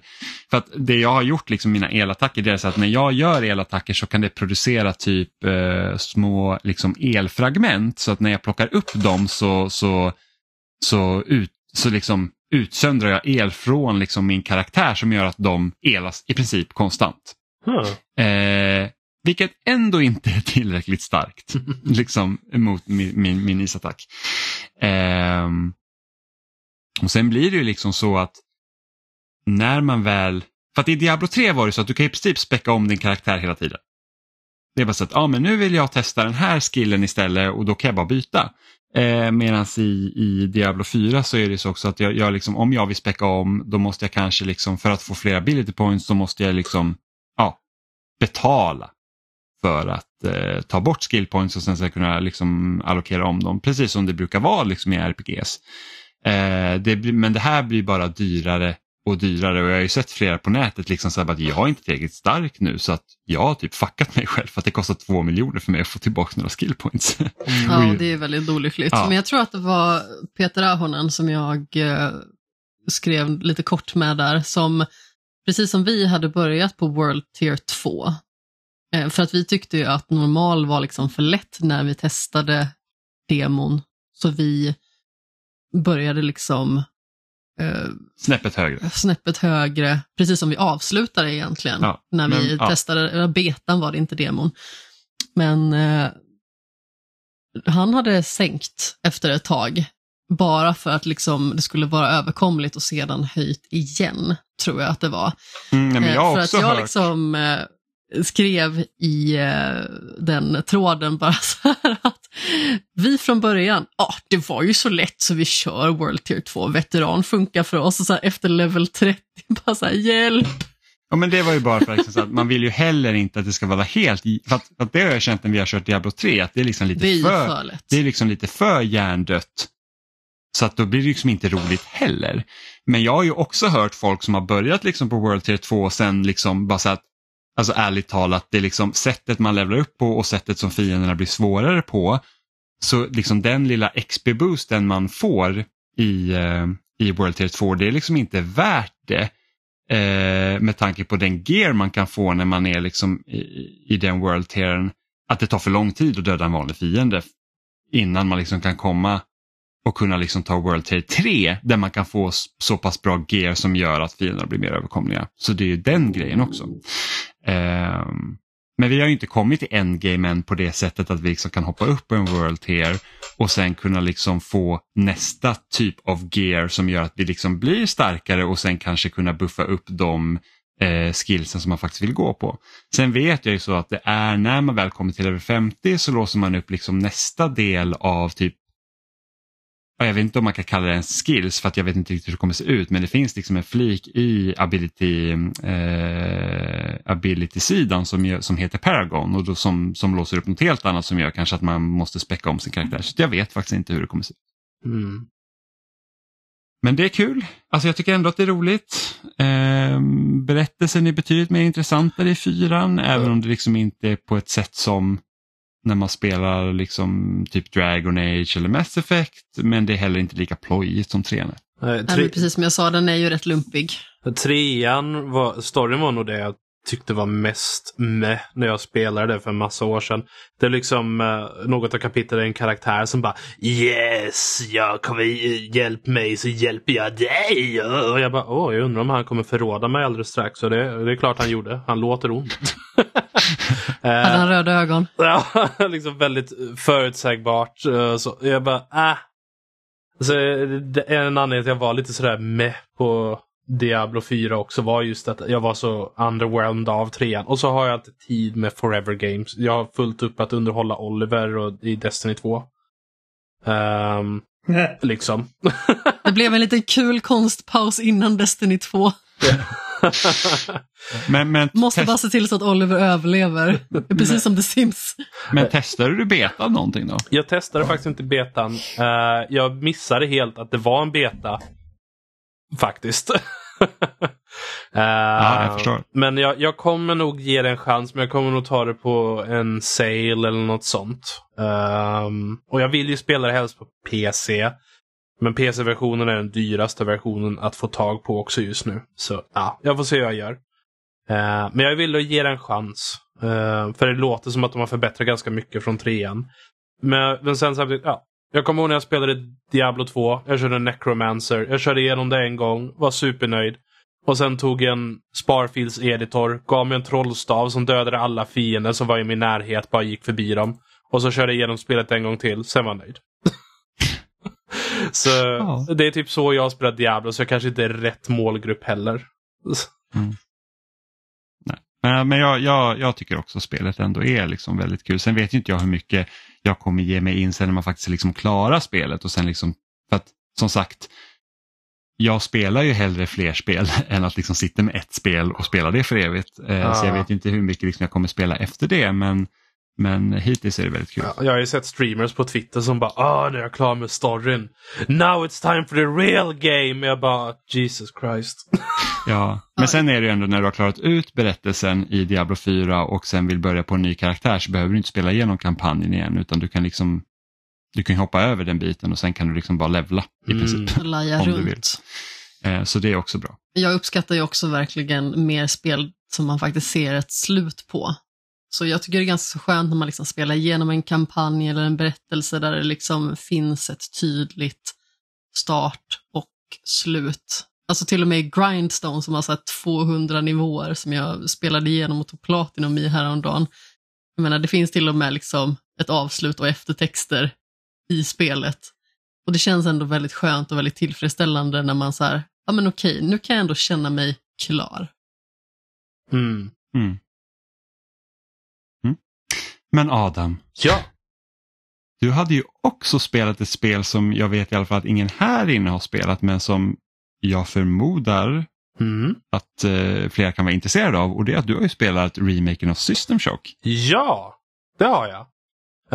för att det jag har gjort, liksom mina elattacker, det är så att när jag gör elattacker så kan det producera typ eh, små liksom elfragment så att när jag plockar upp dem så, så, så, ut, så liksom utsöndrar jag el från liksom min karaktär som gör att de elas i princip konstant. Huh. Eh, vilket ändå inte är tillräckligt starkt liksom, mot min, min, min isattack. Ehm, och sen blir det ju liksom så att när man väl, för att i Diablo 3 var det så att du kan i princip späcka om din karaktär hela tiden. Det är bara så att, ja men nu vill jag testa den här skillen istället och då kan jag bara byta. Eh, Medan i, i Diablo 4 så är det så också att jag, jag liksom, om jag vill späcka om då måste jag kanske liksom för att få fler ability points så måste jag liksom ja, betala för att eh, ta bort skill points och sen ska kunna liksom allokera om dem, precis som det brukar vara liksom i RPGs. Eh, det, blir- men det här blir bara dyrare och dyrare och jag har ju sett flera på nätet liksom så här, att jag är inte tillräckligt stark nu så att jag har typ fuckat mig själv för att det kostar två miljoner för mig att få tillbaka några skill points. Ja, det är väldigt olyckligt. Ja. Men jag tror att det var Peter Ahonen som jag eh, skrev lite kort med där, som precis som vi hade börjat på World Tier 2. Eh, för att vi tyckte ju att normal var liksom för lätt när vi testade demon. Så vi började liksom eh, Snäppet högre. snäppet högre, precis som vi avslutade egentligen. Ja, när vi men, ja. testade, eller betan var det inte demon. Men eh, han hade sänkt efter ett tag, bara för att liksom det skulle vara överkomligt och sedan höjt igen, tror jag att det var. Mm, Eh, jag har för att jag hört. liksom eh, skrev i eh, den tråden bara så här att vi från början, ja det var ju så lätt så vi kör World Tier 2, veteran funkar för oss och så här, efter level 30 bara så här hjälp. Ja, men det var ju bara för liksom, att man vill ju heller inte att det ska vara helt, för att, för att det har jag känt när vi har kört Diablo 3, att det är liksom lite Det är för, för det är liksom lite för hjärndött. Så att då blir det liksom inte roligt heller. Men jag har ju också hört folk som har börjat liksom på World Tier 2 och sen liksom bara så att, alltså ärligt talat, det är liksom sättet man levlar upp på och sättet som fienderna blir svårare på. Så liksom den lilla XP-boosten man får i, eh, i World Tier 2, det är liksom inte värt det. Eh, med tanke på den gear man kan få när man är liksom i, i den World Tieren. Att det tar för lång tid att döda en vanlig fiende innan man liksom kan komma och kunna liksom ta World Tier 3 där man kan få så pass bra gear som gör att fienderna blir mer överkomliga. Så det är ju den grejen också. Ehm, men vi har ju inte kommit till endgame än på det sättet att vi liksom kan hoppa upp på en World Tier och sen kunna liksom få nästa typ av gear som gör att vi liksom blir starkare och sen kanske kunna buffa upp de eh, skillsen som man faktiskt vill gå på. Sen vet jag ju så att det är när man väl kommer till över 50 så låser man upp liksom nästa del av typ jag vet inte om man kan kalla det en skills för att jag vet inte riktigt hur det kommer se ut men det finns liksom en flik i ability, eh, ability-sidan som, som heter Paragon och då som, som låser upp något helt annat som gör kanske att man måste späcka om sin karaktär. Så jag vet faktiskt inte hur det kommer se ut. Mm. Men det är kul. Alltså jag tycker ändå att det är roligt. Eh, berättelsen är betydligt mer intressantare i fyran även om det liksom inte är på ett sätt som när man spelar liksom typ Dragon Age eller Mass Effect men det är heller inte lika plojigt som trean är. Nej, tre, precis som jag sa, den är ju rätt lumpig. trean, var, storyn var nog det jag tyckte var mest med när jag spelade det för en massa år sedan. Det är liksom eh, något av kapitlet är en karaktär som bara Yes, jag kommer hjälp mig så hjälper jag dig. Och jag bara, åh, jag undrar om han kommer förråda mig alldeles strax. Och det, det är klart han gjorde. Han låter ond. Hade Eh, han röda ögon? Ja, liksom väldigt förutsägbart. eh, Så jag bara, äh. Så det är en anledning till att jag var lite sådär med på Diablo 4 också var just att jag var så underwhelmed av trean. Och så har jag inte tid med Forever Games. Jag har fullt upp att underhålla Oliver och i Destiny 2. Ehm, liksom. Det blev en liten kul konstpaus innan Destiny 2. Men, men, Måste bara se till så att Oliver överlever. Precis som The Sims. men testade du betan någonting då? Jag testade faktiskt inte betan. Eh, jag missade helt att det var en beta. Faktiskt. Eh, Ja, jag förstår. Men jag, jag kommer nog ge det en chans, men jag kommer nog ta det på en sale eller något sånt. Ehm, och jag vill ju spela det helst på PC. Men PC-versionen är den dyraste versionen att få tag på också just nu. Så ja, jag får se hur jag gör. Eh, men jag vill ge det en chans. Eh, för det låter som att de har förbättrat ganska mycket från trean. Men, men sen samtidigt, ja. Jag kommer ihåg när jag spelade Diablo 2. Jag körde Necromancer. Jag körde igenom det en gång. Var supernöjd. Och sen tog jag en Sparfields editor. Gav mig en trollstav som dödade alla fiender som var i min närhet. Bara gick förbi dem. Och så körde jag igenom spelet en gång till. Sen var jag nöjd. så Ja. det är typ så jag har spelat Diablo. Så jag kanske inte är rätt målgrupp heller. Men, men jag, jag, jag tycker också spelet ändå är liksom väldigt kul. Sen vet inte jag hur mycket jag kommer ge mig in sen när man faktiskt liksom klarar spelet och sen liksom, för att som sagt, jag spelar ju hellre fler spel än att liksom sitta med ett spel och spela det för evigt. Eh, Så jag Ah. vet inte hur mycket liksom jag kommer spela efter det men, men hittills är det väldigt kul. Ja, Jag har ju sett streamers på Twitter som bara ah nu är jag klar med storyn. Now it's time for the real game. Jag bara Jesus Christ. Ja, men sen är det ju ändå när du har klarat ut berättelsen i Diablo 4 och sen vill börja på en ny karaktär så behöver du inte spela igenom kampanjen igen utan du kan liksom du kan hoppa över den biten och sen kan du liksom bara levla i Mm. princip. Laja Om du vill. runt. Eh, Så det är också bra. Jag uppskattar ju också verkligen mer spel som man faktiskt ser ett slut på. Så jag tycker det är ganska skönt när man liksom spelar igenom en kampanj eller en berättelse där det liksom finns ett tydligt start och slut. Alltså till och med Grindstone som har så här 200 nivåer som jag spelade igenom och tog platinum i häromdagen. Jag menar, det finns till och med liksom ett avslut och eftertexter i spelet. Och det känns ändå väldigt skönt och väldigt tillfredsställande när man så här, ja men okej, nu kan jag ändå känna mig klar. Mm. Mm. Men Adam, Ja. du hade ju också spelat ett spel som jag vet i alla fall att ingen här inne har spelat men som jag förmodar Mm. att eh, flera kan vara intresserade av och det är att du har ju spelat remaken av System Shock. Ja, det har jag.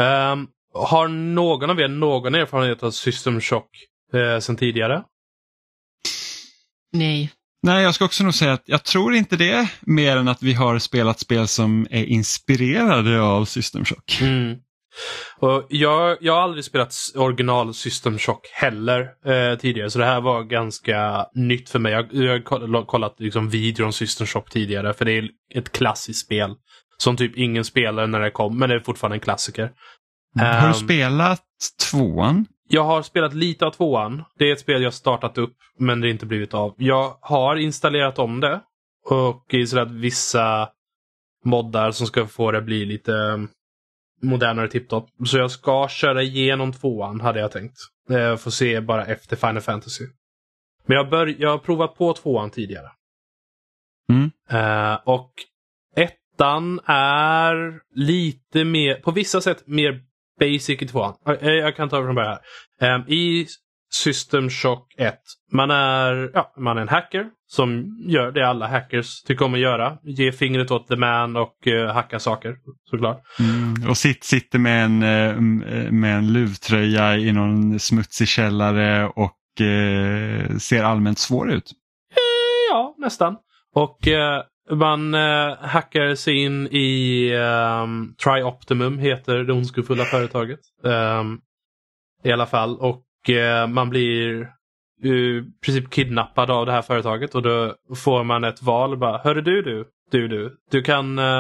Ehm, har någon av er någon erfarenhet av System Shock uh, sen tidigare? Nej. Nej, jag ska också nog säga att jag tror inte det, mer än att vi har spelat spel som är inspirerade av System Shock. Mm. Och jag, jag har aldrig spelat original System Shock heller eh, tidigare, så det här var ganska nytt för mig. Jag, jag har koll- kollat liksom, videor om System Shock tidigare, för det är ett klassiskt spel. Som typ ingen spelade när det kom, men det är fortfarande en klassiker. har du spelat tvåan? Jag har spelat lite av tvåan. Det är ett spel jag startat upp, men det inte blivit av. Jag har installerat om det. Och i så att vissa moddar som ska få det bli lite eh, modernare tipptopp. Så jag ska köra igenom tvåan, hade jag tänkt. Eh, Får se bara efter Final Fantasy. Men jag, bör, jag har provat på tvåan tidigare. Mm. Eh, och ettan är lite mer, på vissa sätt mer basic i tvåan. Jag kan ta det från början här. Eh, I System Shock 1, man är, ja, man är en hacker som gör det alla hackers tycker om att göra. Ge fingret åt the man och eh, hacka saker, såklart. Mm. Och sitt, sitter med en, eh, med en luvtröja i någon smutsig källare och eh, ser allmänt svår ut. Ja, nästan. Och eh, man eh, hackar sig in i um, Trioptimum, heter det ondskefulla företaget. Ehm, I alla fall. Och eh, man blir i princip kidnappad av det här företaget och då får man ett val. Bara, Hörru du, du, du, du. Du kan eh,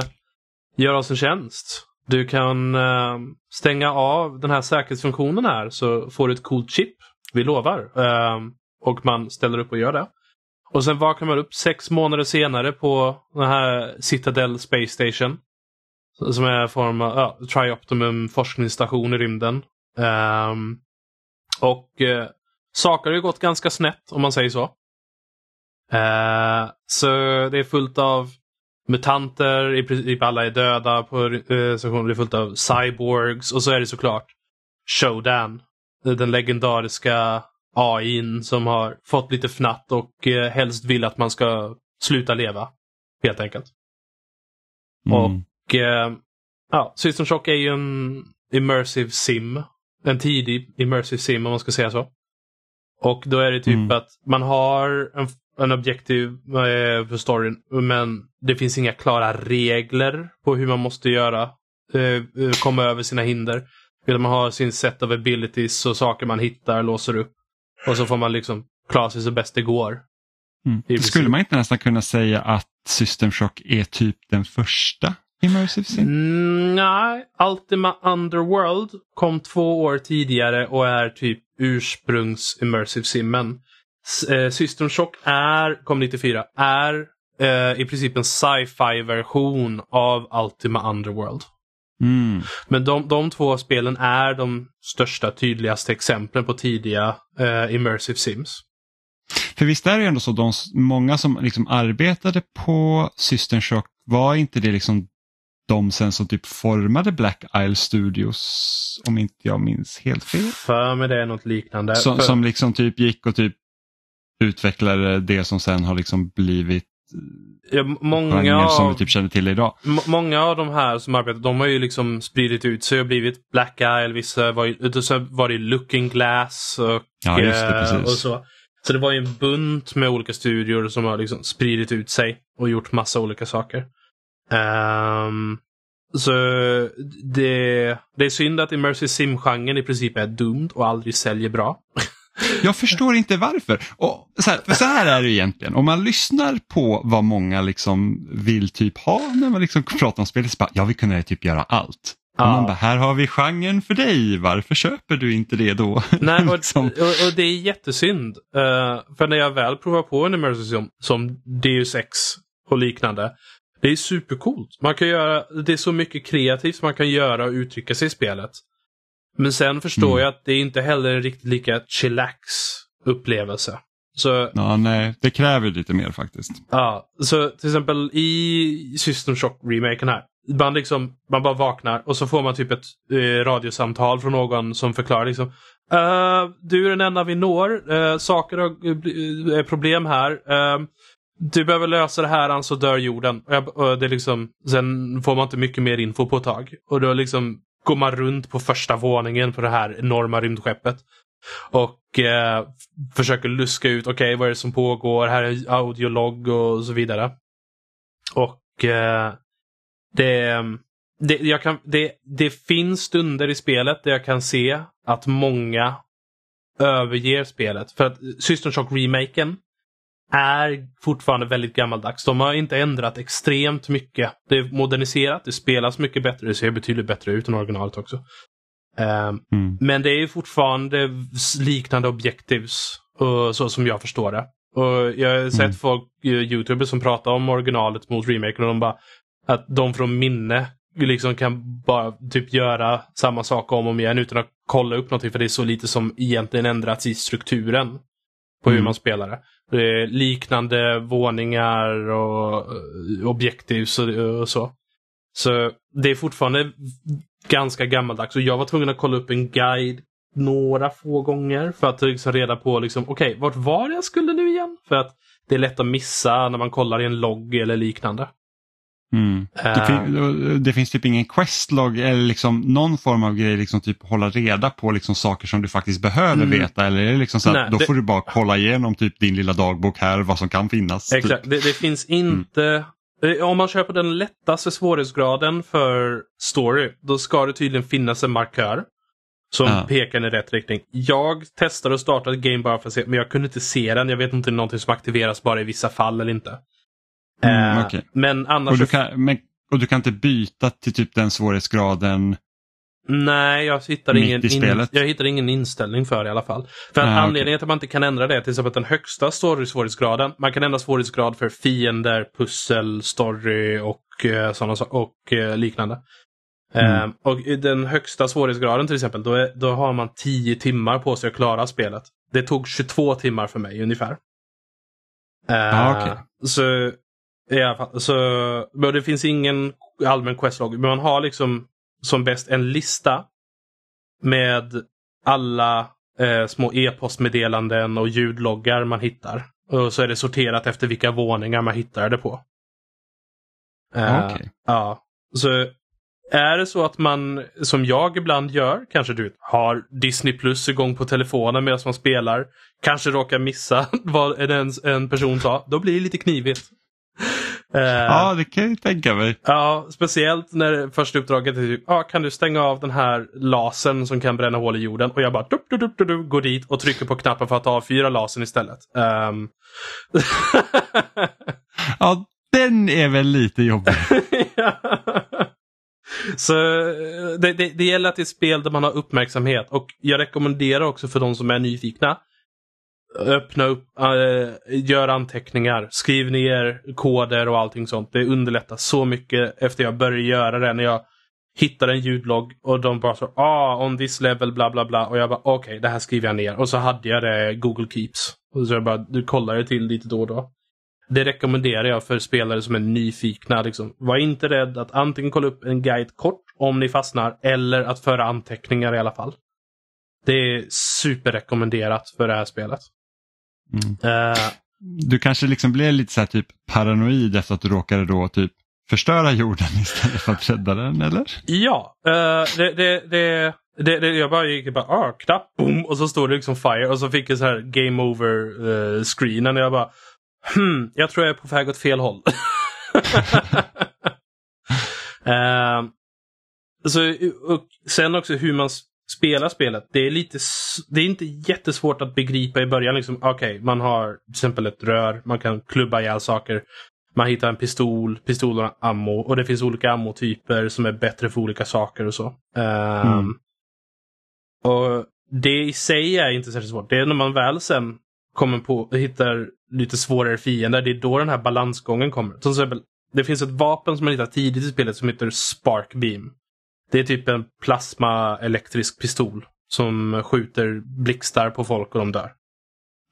göra oss en tjänst. Du kan eh, stänga av den här säkerhetsfunktionen här så får du ett coolt chip. Vi lovar. Ehm, och man ställer upp och gör det. Och sen vaknar man upp sex månader senare på den här Citadel Space Station. Som är en form av ja, Trioptimum forskningsstation i rymden. Um, och eh, saker har ju gått ganska snett om man säger så. Uh, så det är fullt av mutanter, i princip typ alla är döda på eh, stationen. Det är fullt av cyborgs och så är det såklart Shodan. Den legendariska AIn som har fått lite fnatt och eh, helst vill att man ska sluta leva. Helt enkelt. Mm. Och eh, ja, System Shock är ju en immersive sim. En tidig immersive sim om man ska säga så. Och då är det typ Mm. att man har en, en objektiv eh, för storyn men det finns inga klara regler på hur man måste göra. Eh, eh, komma över sina hinder. Utan man har sin set of abilities och saker man hittar, låser upp. Och så får man liksom klara sig så bäst det går. Mm. Skulle man inte nästan kunna säga att System Shock är typ den första Immersive Sim? Mm, nej, Ultima Underworld kom två år tidigare och är typ ursprungs immersive simmen. Eh, System Shock är, kom 94, är eh, i princip en sci-fi version av Ultima Underworld. Mm. Men de, de två spelen är de största, tydligaste exemplen på tidiga eh, immersive sims. För visst är det ändå så, de, många som liksom arbetade på System Shock, var inte det liksom de sen som typ formade Black Isle Studios, om inte jag minns helt fel? För mig det är något liknande. Som, För- som liksom typ gick och typ utvecklade det som sen har liksom blivit många, som vi av, typ känner till idag. många av de här som arbetar, de har ju liksom spridit ut sig och blivit Black Isle, vissa var så var det Looking Glass och, Ja, det, eh, och så. Så det var ju en bunt med olika studior som har liksom spridit ut sig och gjort massa olika saker. Ehm, så det, det är synd att Immersive Sim-genren i princip är doomed och aldrig säljer bra. Jag förstår inte varför. Och så, här, så här är det egentligen, om man lyssnar på vad många liksom vill typ ha när man liksom pratar om spelet, så bara, ja vi kunde typ göra allt. Och Ja. man bara, här har vi genren för dig, varför köper du inte det då? Nej, och, Liksom. och, och det är jättesynd. Eh, för när jag väl provar på en immersive sim som Deus Ex och liknande. Det är supercoolt. Man kan göra, det är så mycket kreativt som man kan göra och uttrycka sig i spelet. Men sen förstår Mm. jag att det är inte heller en riktigt lika chillax upplevelse. Så, Ja, nej, det kräver lite mer faktiskt. ja, så till exempel i System Shock-remaken här. Man, liksom, man bara vaknar och så får man typ ett eh, radiosamtal från någon som förklarar liksom "Eh, Du är den enda vi når. Eh, saker har eh, problem här. Eh, du behöver lösa det här annars så dör jorden. Och jag, och det liksom, sen får man inte mycket mer info på ett tag. Och då liksom går man runt på första våningen på det här enorma rymdskeppet. Och eh, försöker luska ut, okej vad är det som pågår? Här är audiolog och så vidare. Och eh, det, det, jag kan, det, det finns stunder i spelet där jag kan se att många överger spelet. För att Systern Shock remaken är fortfarande väldigt gammaldags. De har inte ändrat extremt mycket. Det är moderniserat, det spelas mycket bättre, det ser betydligt bättre ut än originalet också. Ehm, Mm. men det är fortfarande liknande objectives, och så som jag förstår det. Och Jag har sett Mm. folk, eh, youtubers som pratar om originalet mot remaken och de bara att de från minne liksom kan bara typ göra samma sak om och om igen utan att kolla upp någonting för det är så lite som egentligen ändrats i strukturen på hur Mm. man spelar det. Eh, liknande våningar och eh, objektiv och, eh, så. Så det är fortfarande ganska gammaldags och jag var tvungen att kolla upp en guide några få gånger för att liksom reda på liksom, okej, vart var det jag skulle nu igen? För att det är lätt att missa när man kollar i en logg eller liknande. Mm. Det, Eh, fin- det finns typ ingen questlog eller liksom någon form av grej, liksom typ hålla reda på liksom saker som du faktiskt behöver Mm. veta eller är det liksom så att Nej, då det- får du bara kolla igenom typ din lilla dagbok här, vad som kan finnas. Exakt, Typ. det, det finns inte... eh, Om man köper den lättaste svårighetsgraden för story, då ska det tydligen finnas en markör. Som Ja. pekar i rätt riktning. Jag testade och startade ett game bara för att se, men jag kunde inte se den. Jag vet inte om det är någonting som aktiveras bara i vissa fall eller inte. Mm, Eh, okej. Men annars... Och, du kan, men, och du kan inte byta till typ den svårighetsgraden. Nej, jag hittar, ingen i spelet? jag hittar ingen inställning för det i alla fall. För okej. anledningen till att man inte kan ändra det är till exempel att den högsta story-svårighetsgraden, man kan ändra svårighetsgrad för fiender, pussel, story och eh, sådana och eh, liknande. Mm. Eh, och i den högsta svårighetsgraden till exempel, då, är, då har man 10 timmar på sig att klara spelet. Det tog 22 timmar för mig ungefär. Eh, Ja, okej. Så i alla fall, så, men det finns ingen allmän questlog, men man har liksom som bäst en lista med alla eh, små e-postmeddelanden och ljudloggar man hittar. Och så är det sorterat efter vilka våningar man hittar det på. Eh, Okej. Ja. Så är det så att man, som jag ibland gör, kanske du har Disney Plus igång på telefonen medan man spelar, kanske råkar missa vad en, en person sa, då blir det lite knivigt. Eh, Ja, det kan jag tänka mig. Ja, speciellt när första uppdraget är typ, ah, kan du stänga av den här lasern som kan bränna hål i jorden? Och jag bara dup, dup, dup, dup, dup, går dit och trycker på knappen för att avfyra lasern istället. Ehm. Ja, den är väl lite jobbig. Så eh, det, det, det gäller att det är spel där man har uppmärksamhet och jag rekommenderar också för de som är nyfikna Öppna upp, äh, gör anteckningar, skriv ner koder och allting sånt. Det underlättar så mycket efter jag började göra det. När jag hittade en ljudlogg och de bara så ah, on this level bla bla bla. Och jag bara okej, det här skriver jag ner. Och så hade jag det Google Keeps. Och så jag bara, du kollar det till lite då och då. Det rekommenderar jag för spelare som är nyfikna. Liksom. Var inte rädd att antingen kolla upp en guide kort om ni fastnar eller att föra anteckningar i alla fall. Det är superrekommenderat för det här spelet. Mm. Eh, Du kanske liksom blev lite så här typ paranoid efter att du råkade då typ förstöra jorden istället för att rädda den, eller? ja, eh, det, det, det, det, det, jag bara gick bara ah, knapp, boom, och så stod det liksom fire och så fick jag så här game over uh, screenen och jag bara hmm, jag tror jag är på väg åt fel håll. Eh, så, och sen också hur man s- spelar spelet. Det är, lite, det är inte jättesvårt att begripa i början. Liksom, Okej, man har till exempel ett rör, man kan klubba ihjäl saker. Man hittar en pistol, pistolen har ammo och det finns olika ammotyper som är bättre för olika saker och så. Ehm, Mm. Och Det i sig är inte särskilt svårt. Det är när man väl sen kommer på hittar lite svårare fiender. Det är då den här balansgången kommer. Till exempel, det finns ett vapen som man hittar tidigt i spelet som heter Spark Beam. Det är typ en plasma elektrisk pistol som skjuter blixtar på folk och de dör.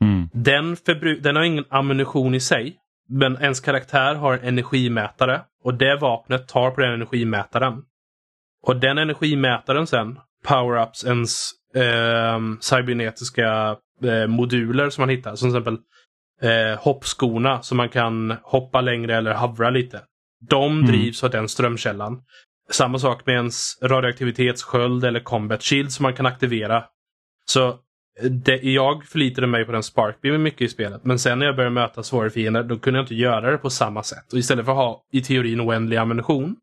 Mm. Den, den har ingen ammunition i sig. Men ens karaktär har en energimätare och det vapnet tar på den energimätaren. Och den energimätaren sen power-ups ens eh, cybernetiska eh, moduler som man hittar. Som till exempel eh, hoppskorna så man kan hoppa längre eller havra lite. De Mm. drivs av den strömkällan. Samma sak med ens radioaktivitetssköld eller combat shield som man kan aktivera. Så det, jag förlitade mig på den sparkbeamen mycket i spelet. Men sen när jag började möta svårare fiender då kunde jag inte göra det på samma sätt. Och istället för att ha i teorin oändlig ammunition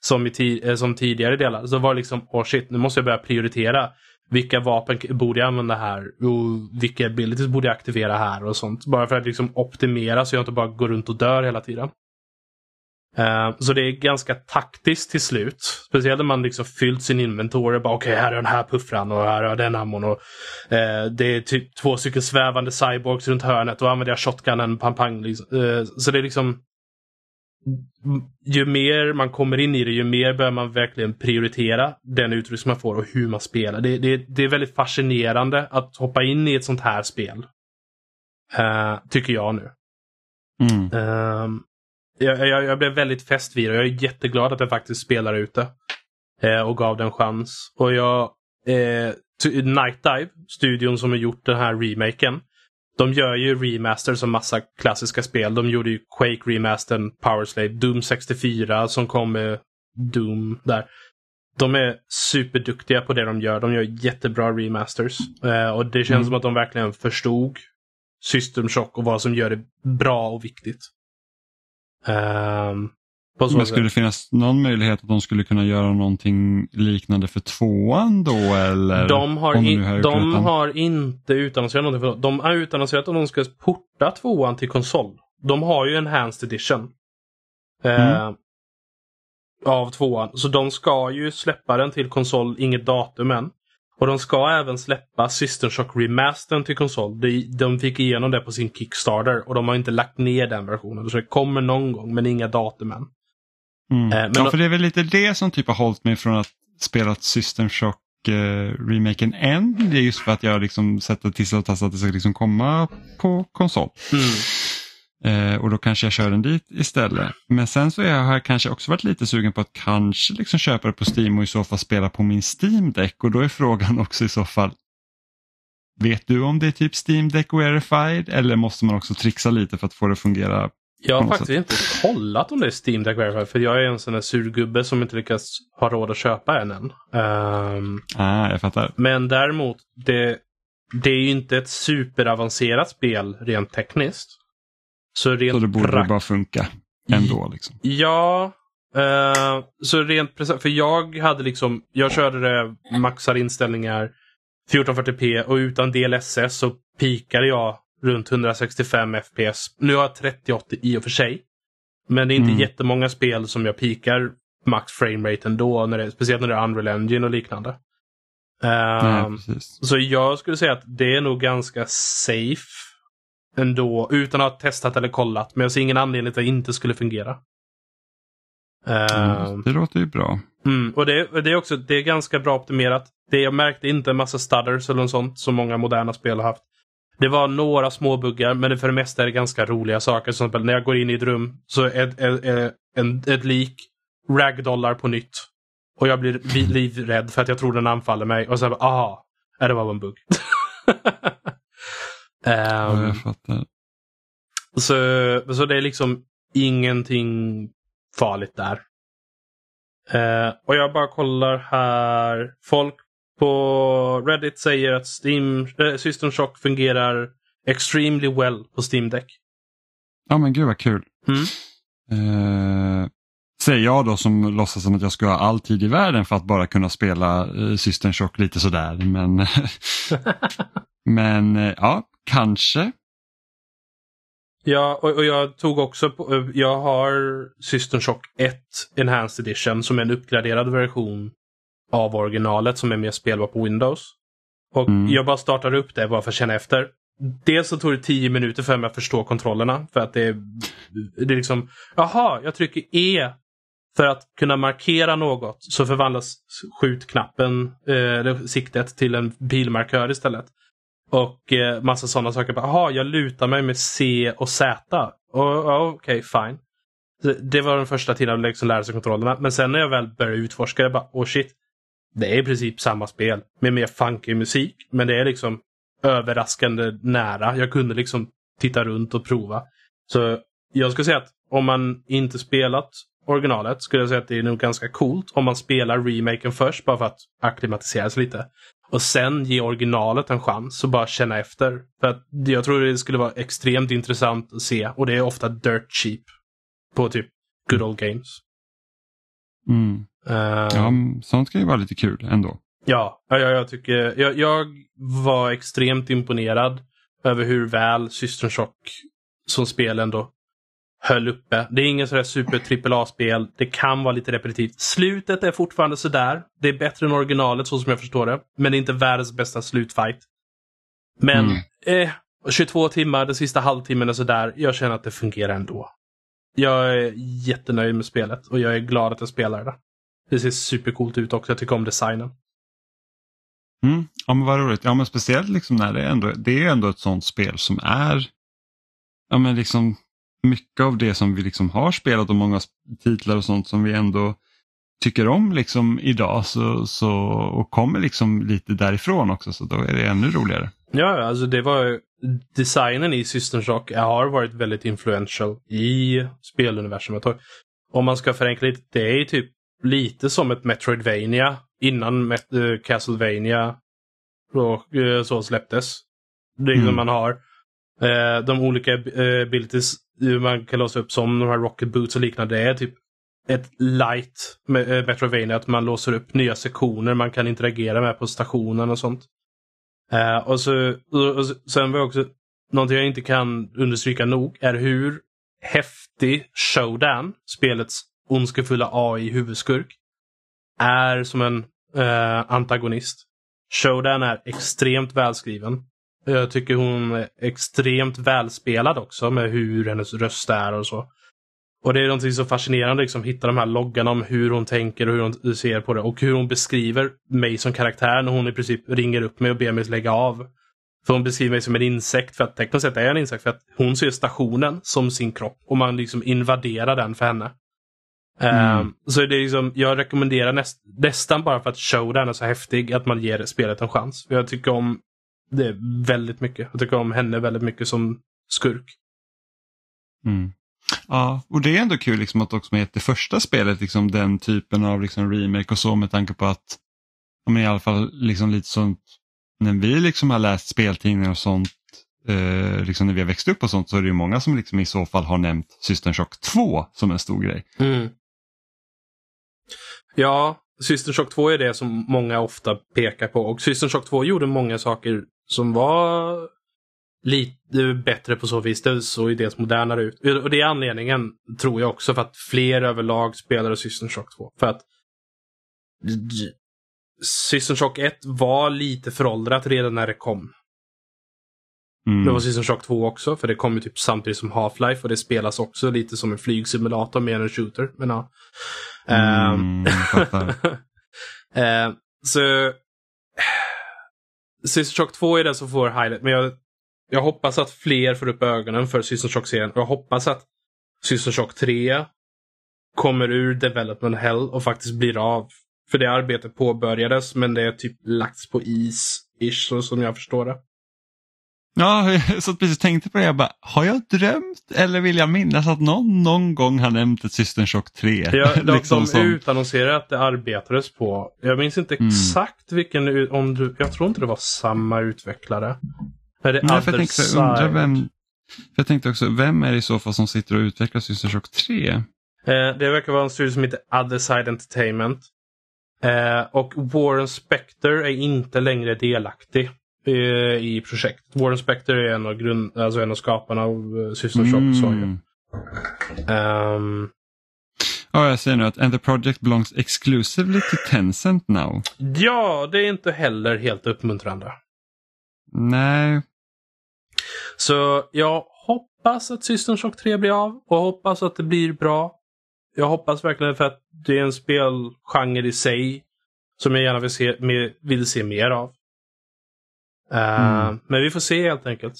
som, i ti- eh, som tidigare delar så var det liksom, oh shit, nu måste jag börja prioritera. Vilka vapen borde jag använda här? Och vilka abilities borde jag aktivera här och sånt. Bara för att liksom optimera så jag inte bara går runt och dör hela tiden. Eh, så det är ganska taktiskt till slut. Speciellt när man liksom fyllt sin inventory. Bara, Okej, här är den här puffran och här är den ammon. Och, eh, det är typ två stycken svävande cyborgs runt hörnet. Då använder jag shotgunen, pang pang. Liksom. Eh, så det är liksom ju mer man kommer in i det, ju mer bör man verkligen prioritera den utrustning man får och hur man spelar. Det, det, det är väldigt fascinerande att hoppa in i ett sånt här spel. Tycker jag nu. Mm. Jag, jag, jag blev väldigt fäst vid det och jag är jätteglad att jag faktiskt spelar ute. Uh, och gav den en chans. Och jag... Uh, Night Dive, studion som har gjort den här remaken. De gör ju remasters som massa klassiska spel. De gjorde ju Quake remastern, Power Slave, Doom 64 som kom med Doom där. De är superduktiga på det de gör. De gör jättebra remasters. Uh, och det känns Mm. som att de verkligen förstod System Shock och vad som gör det bra och viktigt. Så Men skulle det finnas någon möjlighet att de skulle kunna göra någonting liknande för tvåan då eller? De har, om nu har de har inte utannonserat någonting. För de har utannonserat att de ska porta tvåan till konsol. De har ju en Enhanced Edition. Eh, Mm. Av tvåan. Så de ska ju släppa den till konsol, inget datum än. Och de ska även släppa System Shock Remastern till konsol. De, de fick igenom det på sin Kickstarter och de har inte lagt ner den versionen. Så det kommer någon gång men inga datum än. Mm. Eh, ja, för det är väl lite det som typ har hållit mig från att spela System Shock eh, remaken än. Det är just för att jag liksom och tastat att det ska liksom komma på konsol. Mm. Eh, och då kanske jag kör den dit istället. Men sen så jag, har jag kanske också varit lite sugen på att kanske liksom köpa det på Steam och i så fall spela på min Steam Deck. Och då är frågan också i så fall, vet du om det är typ Steam Deck Verified eller måste man också trixa lite för att få det att fungera? Jag har faktiskt inte kollat om det är Steam Deck Verified för jag är en sån där surgubbe som inte lyckats ha råd att köpa en än. Ehm, Ah, jag fattar. men däremot, det, det är ju inte ett superavancerat spel rent tekniskt. Så rent Så det borde bara funka ändå. Liksom. Ja, eh, så rent För jag hade liksom, jag körde det maxade inställningar 1440p och utan DLSS så pikade jag runt 165 FPS. Nu har jag 3080 i och för sig. Men det är inte Mm. jättemånga spel som jag pikar max framerate ändå, när det, speciellt när det är Unreal Engine och liknande. Eh, Nej, precis. så jag skulle säga att det är nog ganska safe ändå, utan att ha testat eller kollat. Men jag ser ingen anledning till att det inte skulle fungera. Mm, Ehm, det låter ju bra. mm, och det, det är också det är ganska bra optimerat. Det, jag märkte inte en massa stutters eller något sånt som många moderna spel har haft. Det var några små buggar men för det mesta är det ganska roliga saker. Exempel när jag går in i ett rum så är ett, är en, ett lik ragdollar på nytt. Och jag blir livrädd för att jag tror den anfaller mig. Och sen bara, aha, är det var en bugg. Ja, Ehm, jag fattar. så, så det är liksom ingenting farligt där. Eh, och jag bara kollar här. Folk på Reddit säger att Steam, äh, System Shock fungerar extremely well på Steam Deck. Ja men gud vad kul. Mm. Eh, säger jag då som låtsas som att jag ska ha all tid i världen för att bara kunna spela eh, System Shock lite sådär. Men, men eh, ja, kanske. Ja, och, och jag tog också på, jag har System Shock 1 Enhanced Edition som är en uppgraderad version av originalet som är mer spelbar på Windows. Och Mm. jag bara startar upp det bara för att känna efter. Dels så tog det 10 minuter för mig att förstå kontrollerna. För att det är, det är liksom, jaha, jag trycker E för att kunna markera något så förvandlas skjutknappen, eh, siktet till en pilmarkör istället. Och eh, massa sådana saker. Jaha, jag lutar mig med C och Z. Okej, okay, Okej, fine. Det, var den första tiden av liksom lära sig kontrollerna. Men sen när jag väl började utforska, det, bara, oh shit. Det är i princip samma spel med mer funky musik. Men det är liksom överraskande nära. Jag kunde liksom titta runt och prova. Så jag skulle säga att om man inte spelat originalet skulle jag säga att det är nog ganska coolt om man spelar remaken först bara för att acklimatisera sig lite. Och sen ge originalet en chans och bara känna efter. För att jag tror det skulle vara extremt intressant att se och det är ofta dirt cheap på typ good old games. Mm. Eh, Ja, sånt kan ju vara lite kul ändå. Ja, ja, jag tycker... Jag, jag var extremt imponerad över hur väl System Shock som spel ändå höll uppe. Det är ingen sådär super AAA-spel. Det kan vara lite repetitivt. Slutet är fortfarande sådär. Det är bättre än originalet så som jag förstår det. Men det är inte världens bästa slutfight. Men Mm. eh, 22 timmar, den sista halvtimmen är sådär. Jag känner att det fungerar ändå. Jag är jättenöjd med spelet och jag är glad att jag spelar det. Det ser supercoolt ut också. Jag tycker om designen. Mm. Ja men vad roligt. Ja men speciellt liksom när det är ändå, det är ändå ett sånt spel som är ja men liksom mycket av det som vi liksom har spelat och många titlar och sånt som vi ändå tycker om liksom idag så, så, och kommer liksom lite därifrån också så då är det ännu roligare. Ja, alltså det var designen i System Shock har varit väldigt influential i speluniversumet. Om man ska förenkla lite, det är typ lite som ett Metroidvania innan Met- eh, Castlevania och, eh, så släpptes. Det är Mm. man har eh, de olika abilities hur man kan låsa upp som de här Rocket Boots och liknande. Det är typ ett light med äh, Metrovania, att man låser upp nya sektioner man kan interagera med på stationen och sånt. Uh, och, så, och, och sen var jag också, någonting jag inte kan understryka nog, är hur häftig Showdown, spelets ondskefulla AI-huvudskurk, är som en uh, antagonist. Showdown är extremt välskriven. Jag tycker hon är extremt välspelad också med hur hennes röst är och så. Och det är någonting så fascinerande, liksom hitta de här loggarna om hur hon tänker och hur hon ser på det och hur hon beskriver mig som karaktär när hon i princip ringer upp mig och ber mig lägga av. För hon beskriver mig som en insekt, för att tekniskt sett är jag en insekt, för att hon ser stationen som sin kropp och man liksom invaderar den för henne. Mm. Ehm, så det är liksom, jag rekommenderar näst, nästan bara för att showdown är så häftig att man ger spelet en chans. För jag tycker om det väldigt mycket. Jag tycker om henne väldigt mycket som skurk. Mm. Ja, och det är ändå kul liksom att också med det första spelet, liksom den typen av liksom remake och så med tanke på att, ja, men i alla fall liksom lite sånt, när vi liksom har läst speltidningar och sånt, eh, liksom när vi har växt upp och sånt så är det ju många som liksom i så fall har nämnt System Shock 2 som en stor grej. Ja, System Shock 2 är det som många ofta pekar på. Och System Shock 2 gjorde många saker som var lite bättre på så vis. Det såg ju dels modernare ut. Och det är anledningen, tror jag också, för att fler överlag spelade System Shock 2. För att System Shock 1 var lite föråldrat redan när det kom. Mm. Det var System Shock 2 också, för det kom ju typ samtidigt som Half-Life och det spelas också lite som en flygsimulator mer än en shooter. Men ja. Mm. Eh, så Sister Shock 2 är den som får highlight. Men jag, jag hoppas att fler får upp ögonen för Sister Shock-serien. Och jag hoppas att Sister Shock 3 kommer ur Development Hell och faktiskt blir av. För det arbetet påbörjades men det är typ lagts på is, ish, så som jag förstår det. Ja, jag satt precis tänkte på det. Jag bara, har jag drömt eller vill jag minnas att någon någon gång har nämnt ett System Shock 3? Ja, de, liksom de utannonserade att det arbetades på. Jag minns inte Mm. exakt vilken, om du, jag tror inte det var samma utvecklare. Är det Nej, för jag tänkte, Side? vem, för jag tänkte också, vem är det i så fall som sitter och utvecklar System Shock 3? Eh, det verkar vara en studio som heter Other Side Entertainment. Eh, och Warren Spector är inte längre delaktig i projektet. Warren Spector är en av, grund, alltså en av skaparna av uh, System Shock. Så. Mm. Ehm, Ja, jag ser nu att and the project belongs exclusively to Tencent now. ja, det är inte heller helt uppmuntrande. Nej, Så jag hoppas att System Shock 3 blir av och hoppas att det blir bra. Jag hoppas verkligen för att det är en spelgenre i sig som jag gärna vill se, vill se mer av. Eh, Mm. Men vi får se helt enkelt.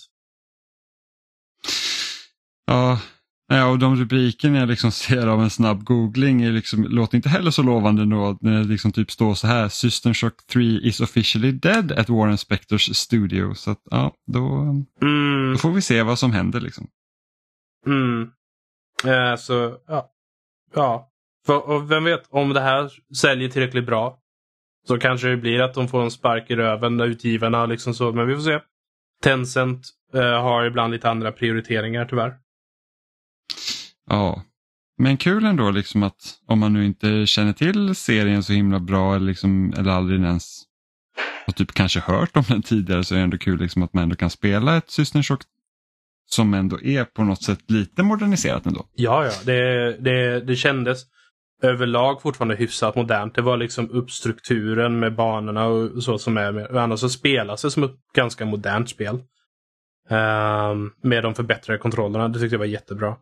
ja, ja och de rubrikerna jag liksom ser av en snabb googling är liksom, låter inte heller så lovande då när det liksom typ står så här System Shock 3 is officially dead at Warren Spectors studio. Så att, ja, då, Mm, då får vi se vad som händer liksom. mm. Eh, så, ja. Ja. För, och vem vet, om det här säljer tillräckligt bra så kanske det blir att de får en spark i röven, utgivarna liksom så. Men vi får se. Tencent eh, har ibland lite andra prioriteringar tyvärr. Ja, men kul ändå liksom att om man nu inte känner till serien så himla bra eller, liksom, eller aldrig ens har typ kanske hört om den tidigare så är det ändå kul liksom att man ändå kan spela ett System Shock som ändå är på något sätt lite moderniserat ändå. Ja, ja. Det, det, det kändes överlag fortfarande hyfsat modernt. Det var liksom uppstrukturen med banorna och så som är med. Annars så spelas det som ett ganska modernt spel. Um, med de förbättrade kontrollerna. Det tyckte jag var jättebra.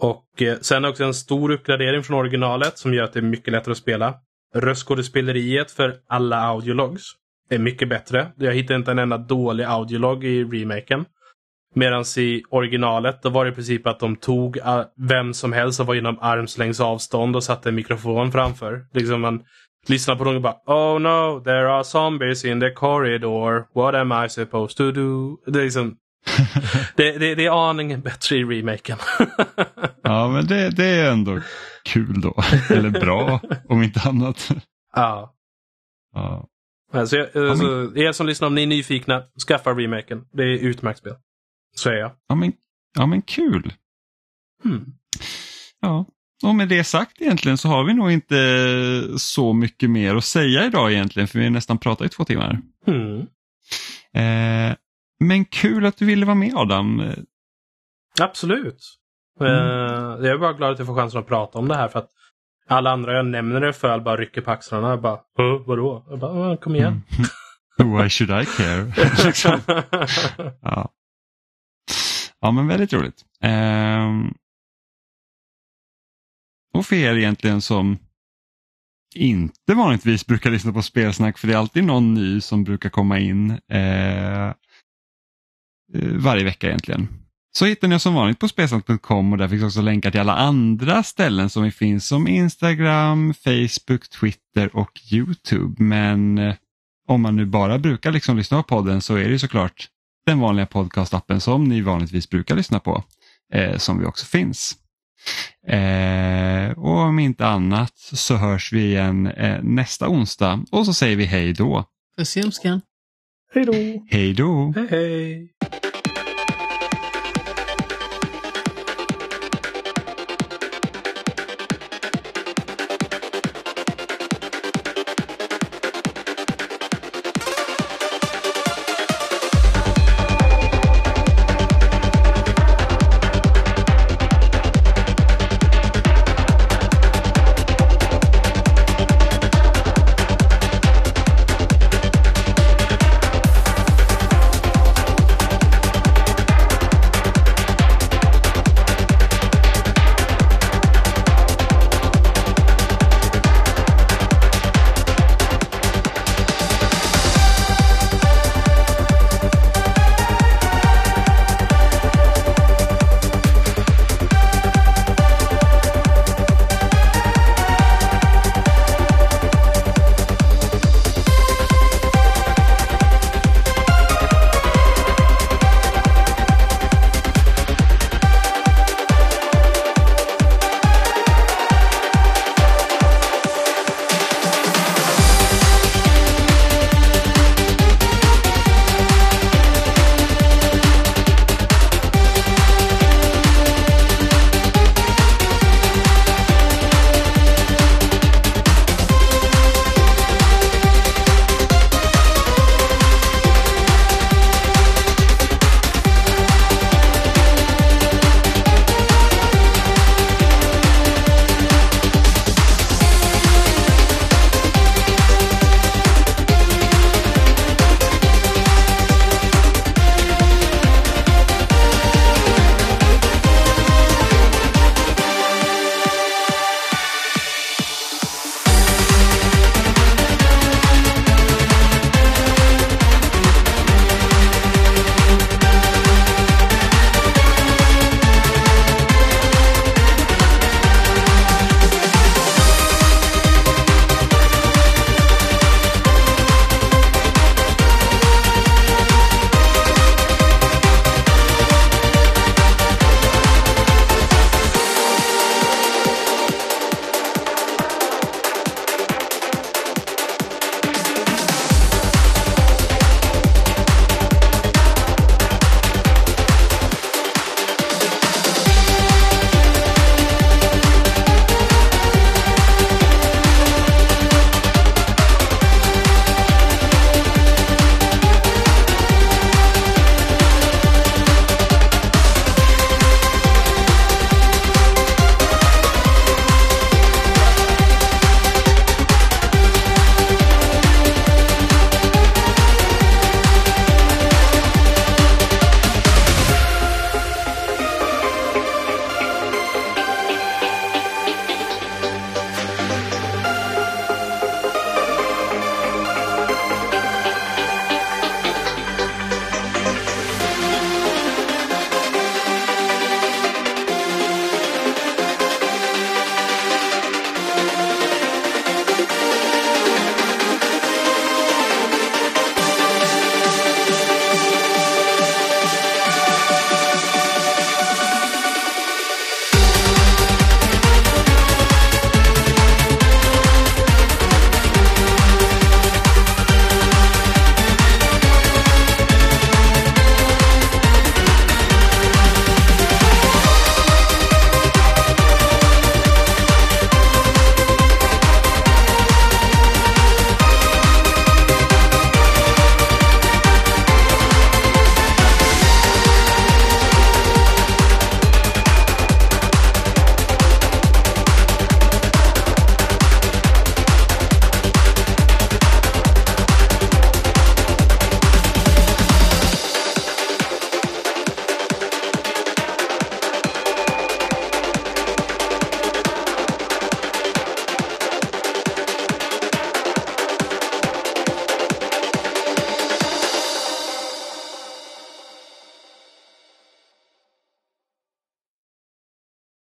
Och eh, sen också en stor uppgradering från originalet som gör att det är mycket lättare att spela. Röstskådespeleriet för alla audiologs är mycket bättre. Jag hittade inte en enda dålig audiolog i remaken. Medan i originalet då var det i princip att de tog uh, vem som helst som var inom armslängds avstånd och satte en mikrofon framför. Liksom man lyssnar på dem och bara Oh no, there are zombies in the corridor. What am I supposed to do? Det är, liksom, det, det, det är aningen bättre i remaken. Ja, men det, det är ändå kul då. Eller bra, om inte annat. ja. Ja. Alltså, alltså, er som lyssnar, om ni är nyfikna, skaffa remaken. Det är utmärkt spel. Är jag. Ja, men, ja, men kul. Hmm. Ja, och med det sagt egentligen så har vi nog inte så mycket mer att säga idag egentligen för vi har nästan pratat i två timmar. Hmm. Eh, men kul att du ville vara med Adam. Absolut. Eh, jag är bara glad att jag får chansen att prata om det här för att alla andra jag nämner det för bara rycker på axlarna och bara "Huh, vadå? Jag bara, "Ah, kom igen. Why should I care? liksom. ja ja, men väldigt roligt. Ehm, och för er egentligen som inte vanligtvis brukar lyssna på spelsnack, för det är alltid någon ny som brukar komma in eh, eh varje vecka egentligen. Så hittar ni oss som vanligt på spelsnack.com och där finns också länkar till alla andra ställen som vi finns som Instagram, Facebook, Twitter och Youtube. Men eh, om man nu bara brukar liksom lyssna på podden så är det såklart den vanliga podcastappen som ni vanligtvis brukar lyssna på, eh, som vi också finns. Eh, och om inte annat så hörs vi igen eh, nästa onsdag och så säger vi hej då. Puss i. Hej då! Hej då! hej hej!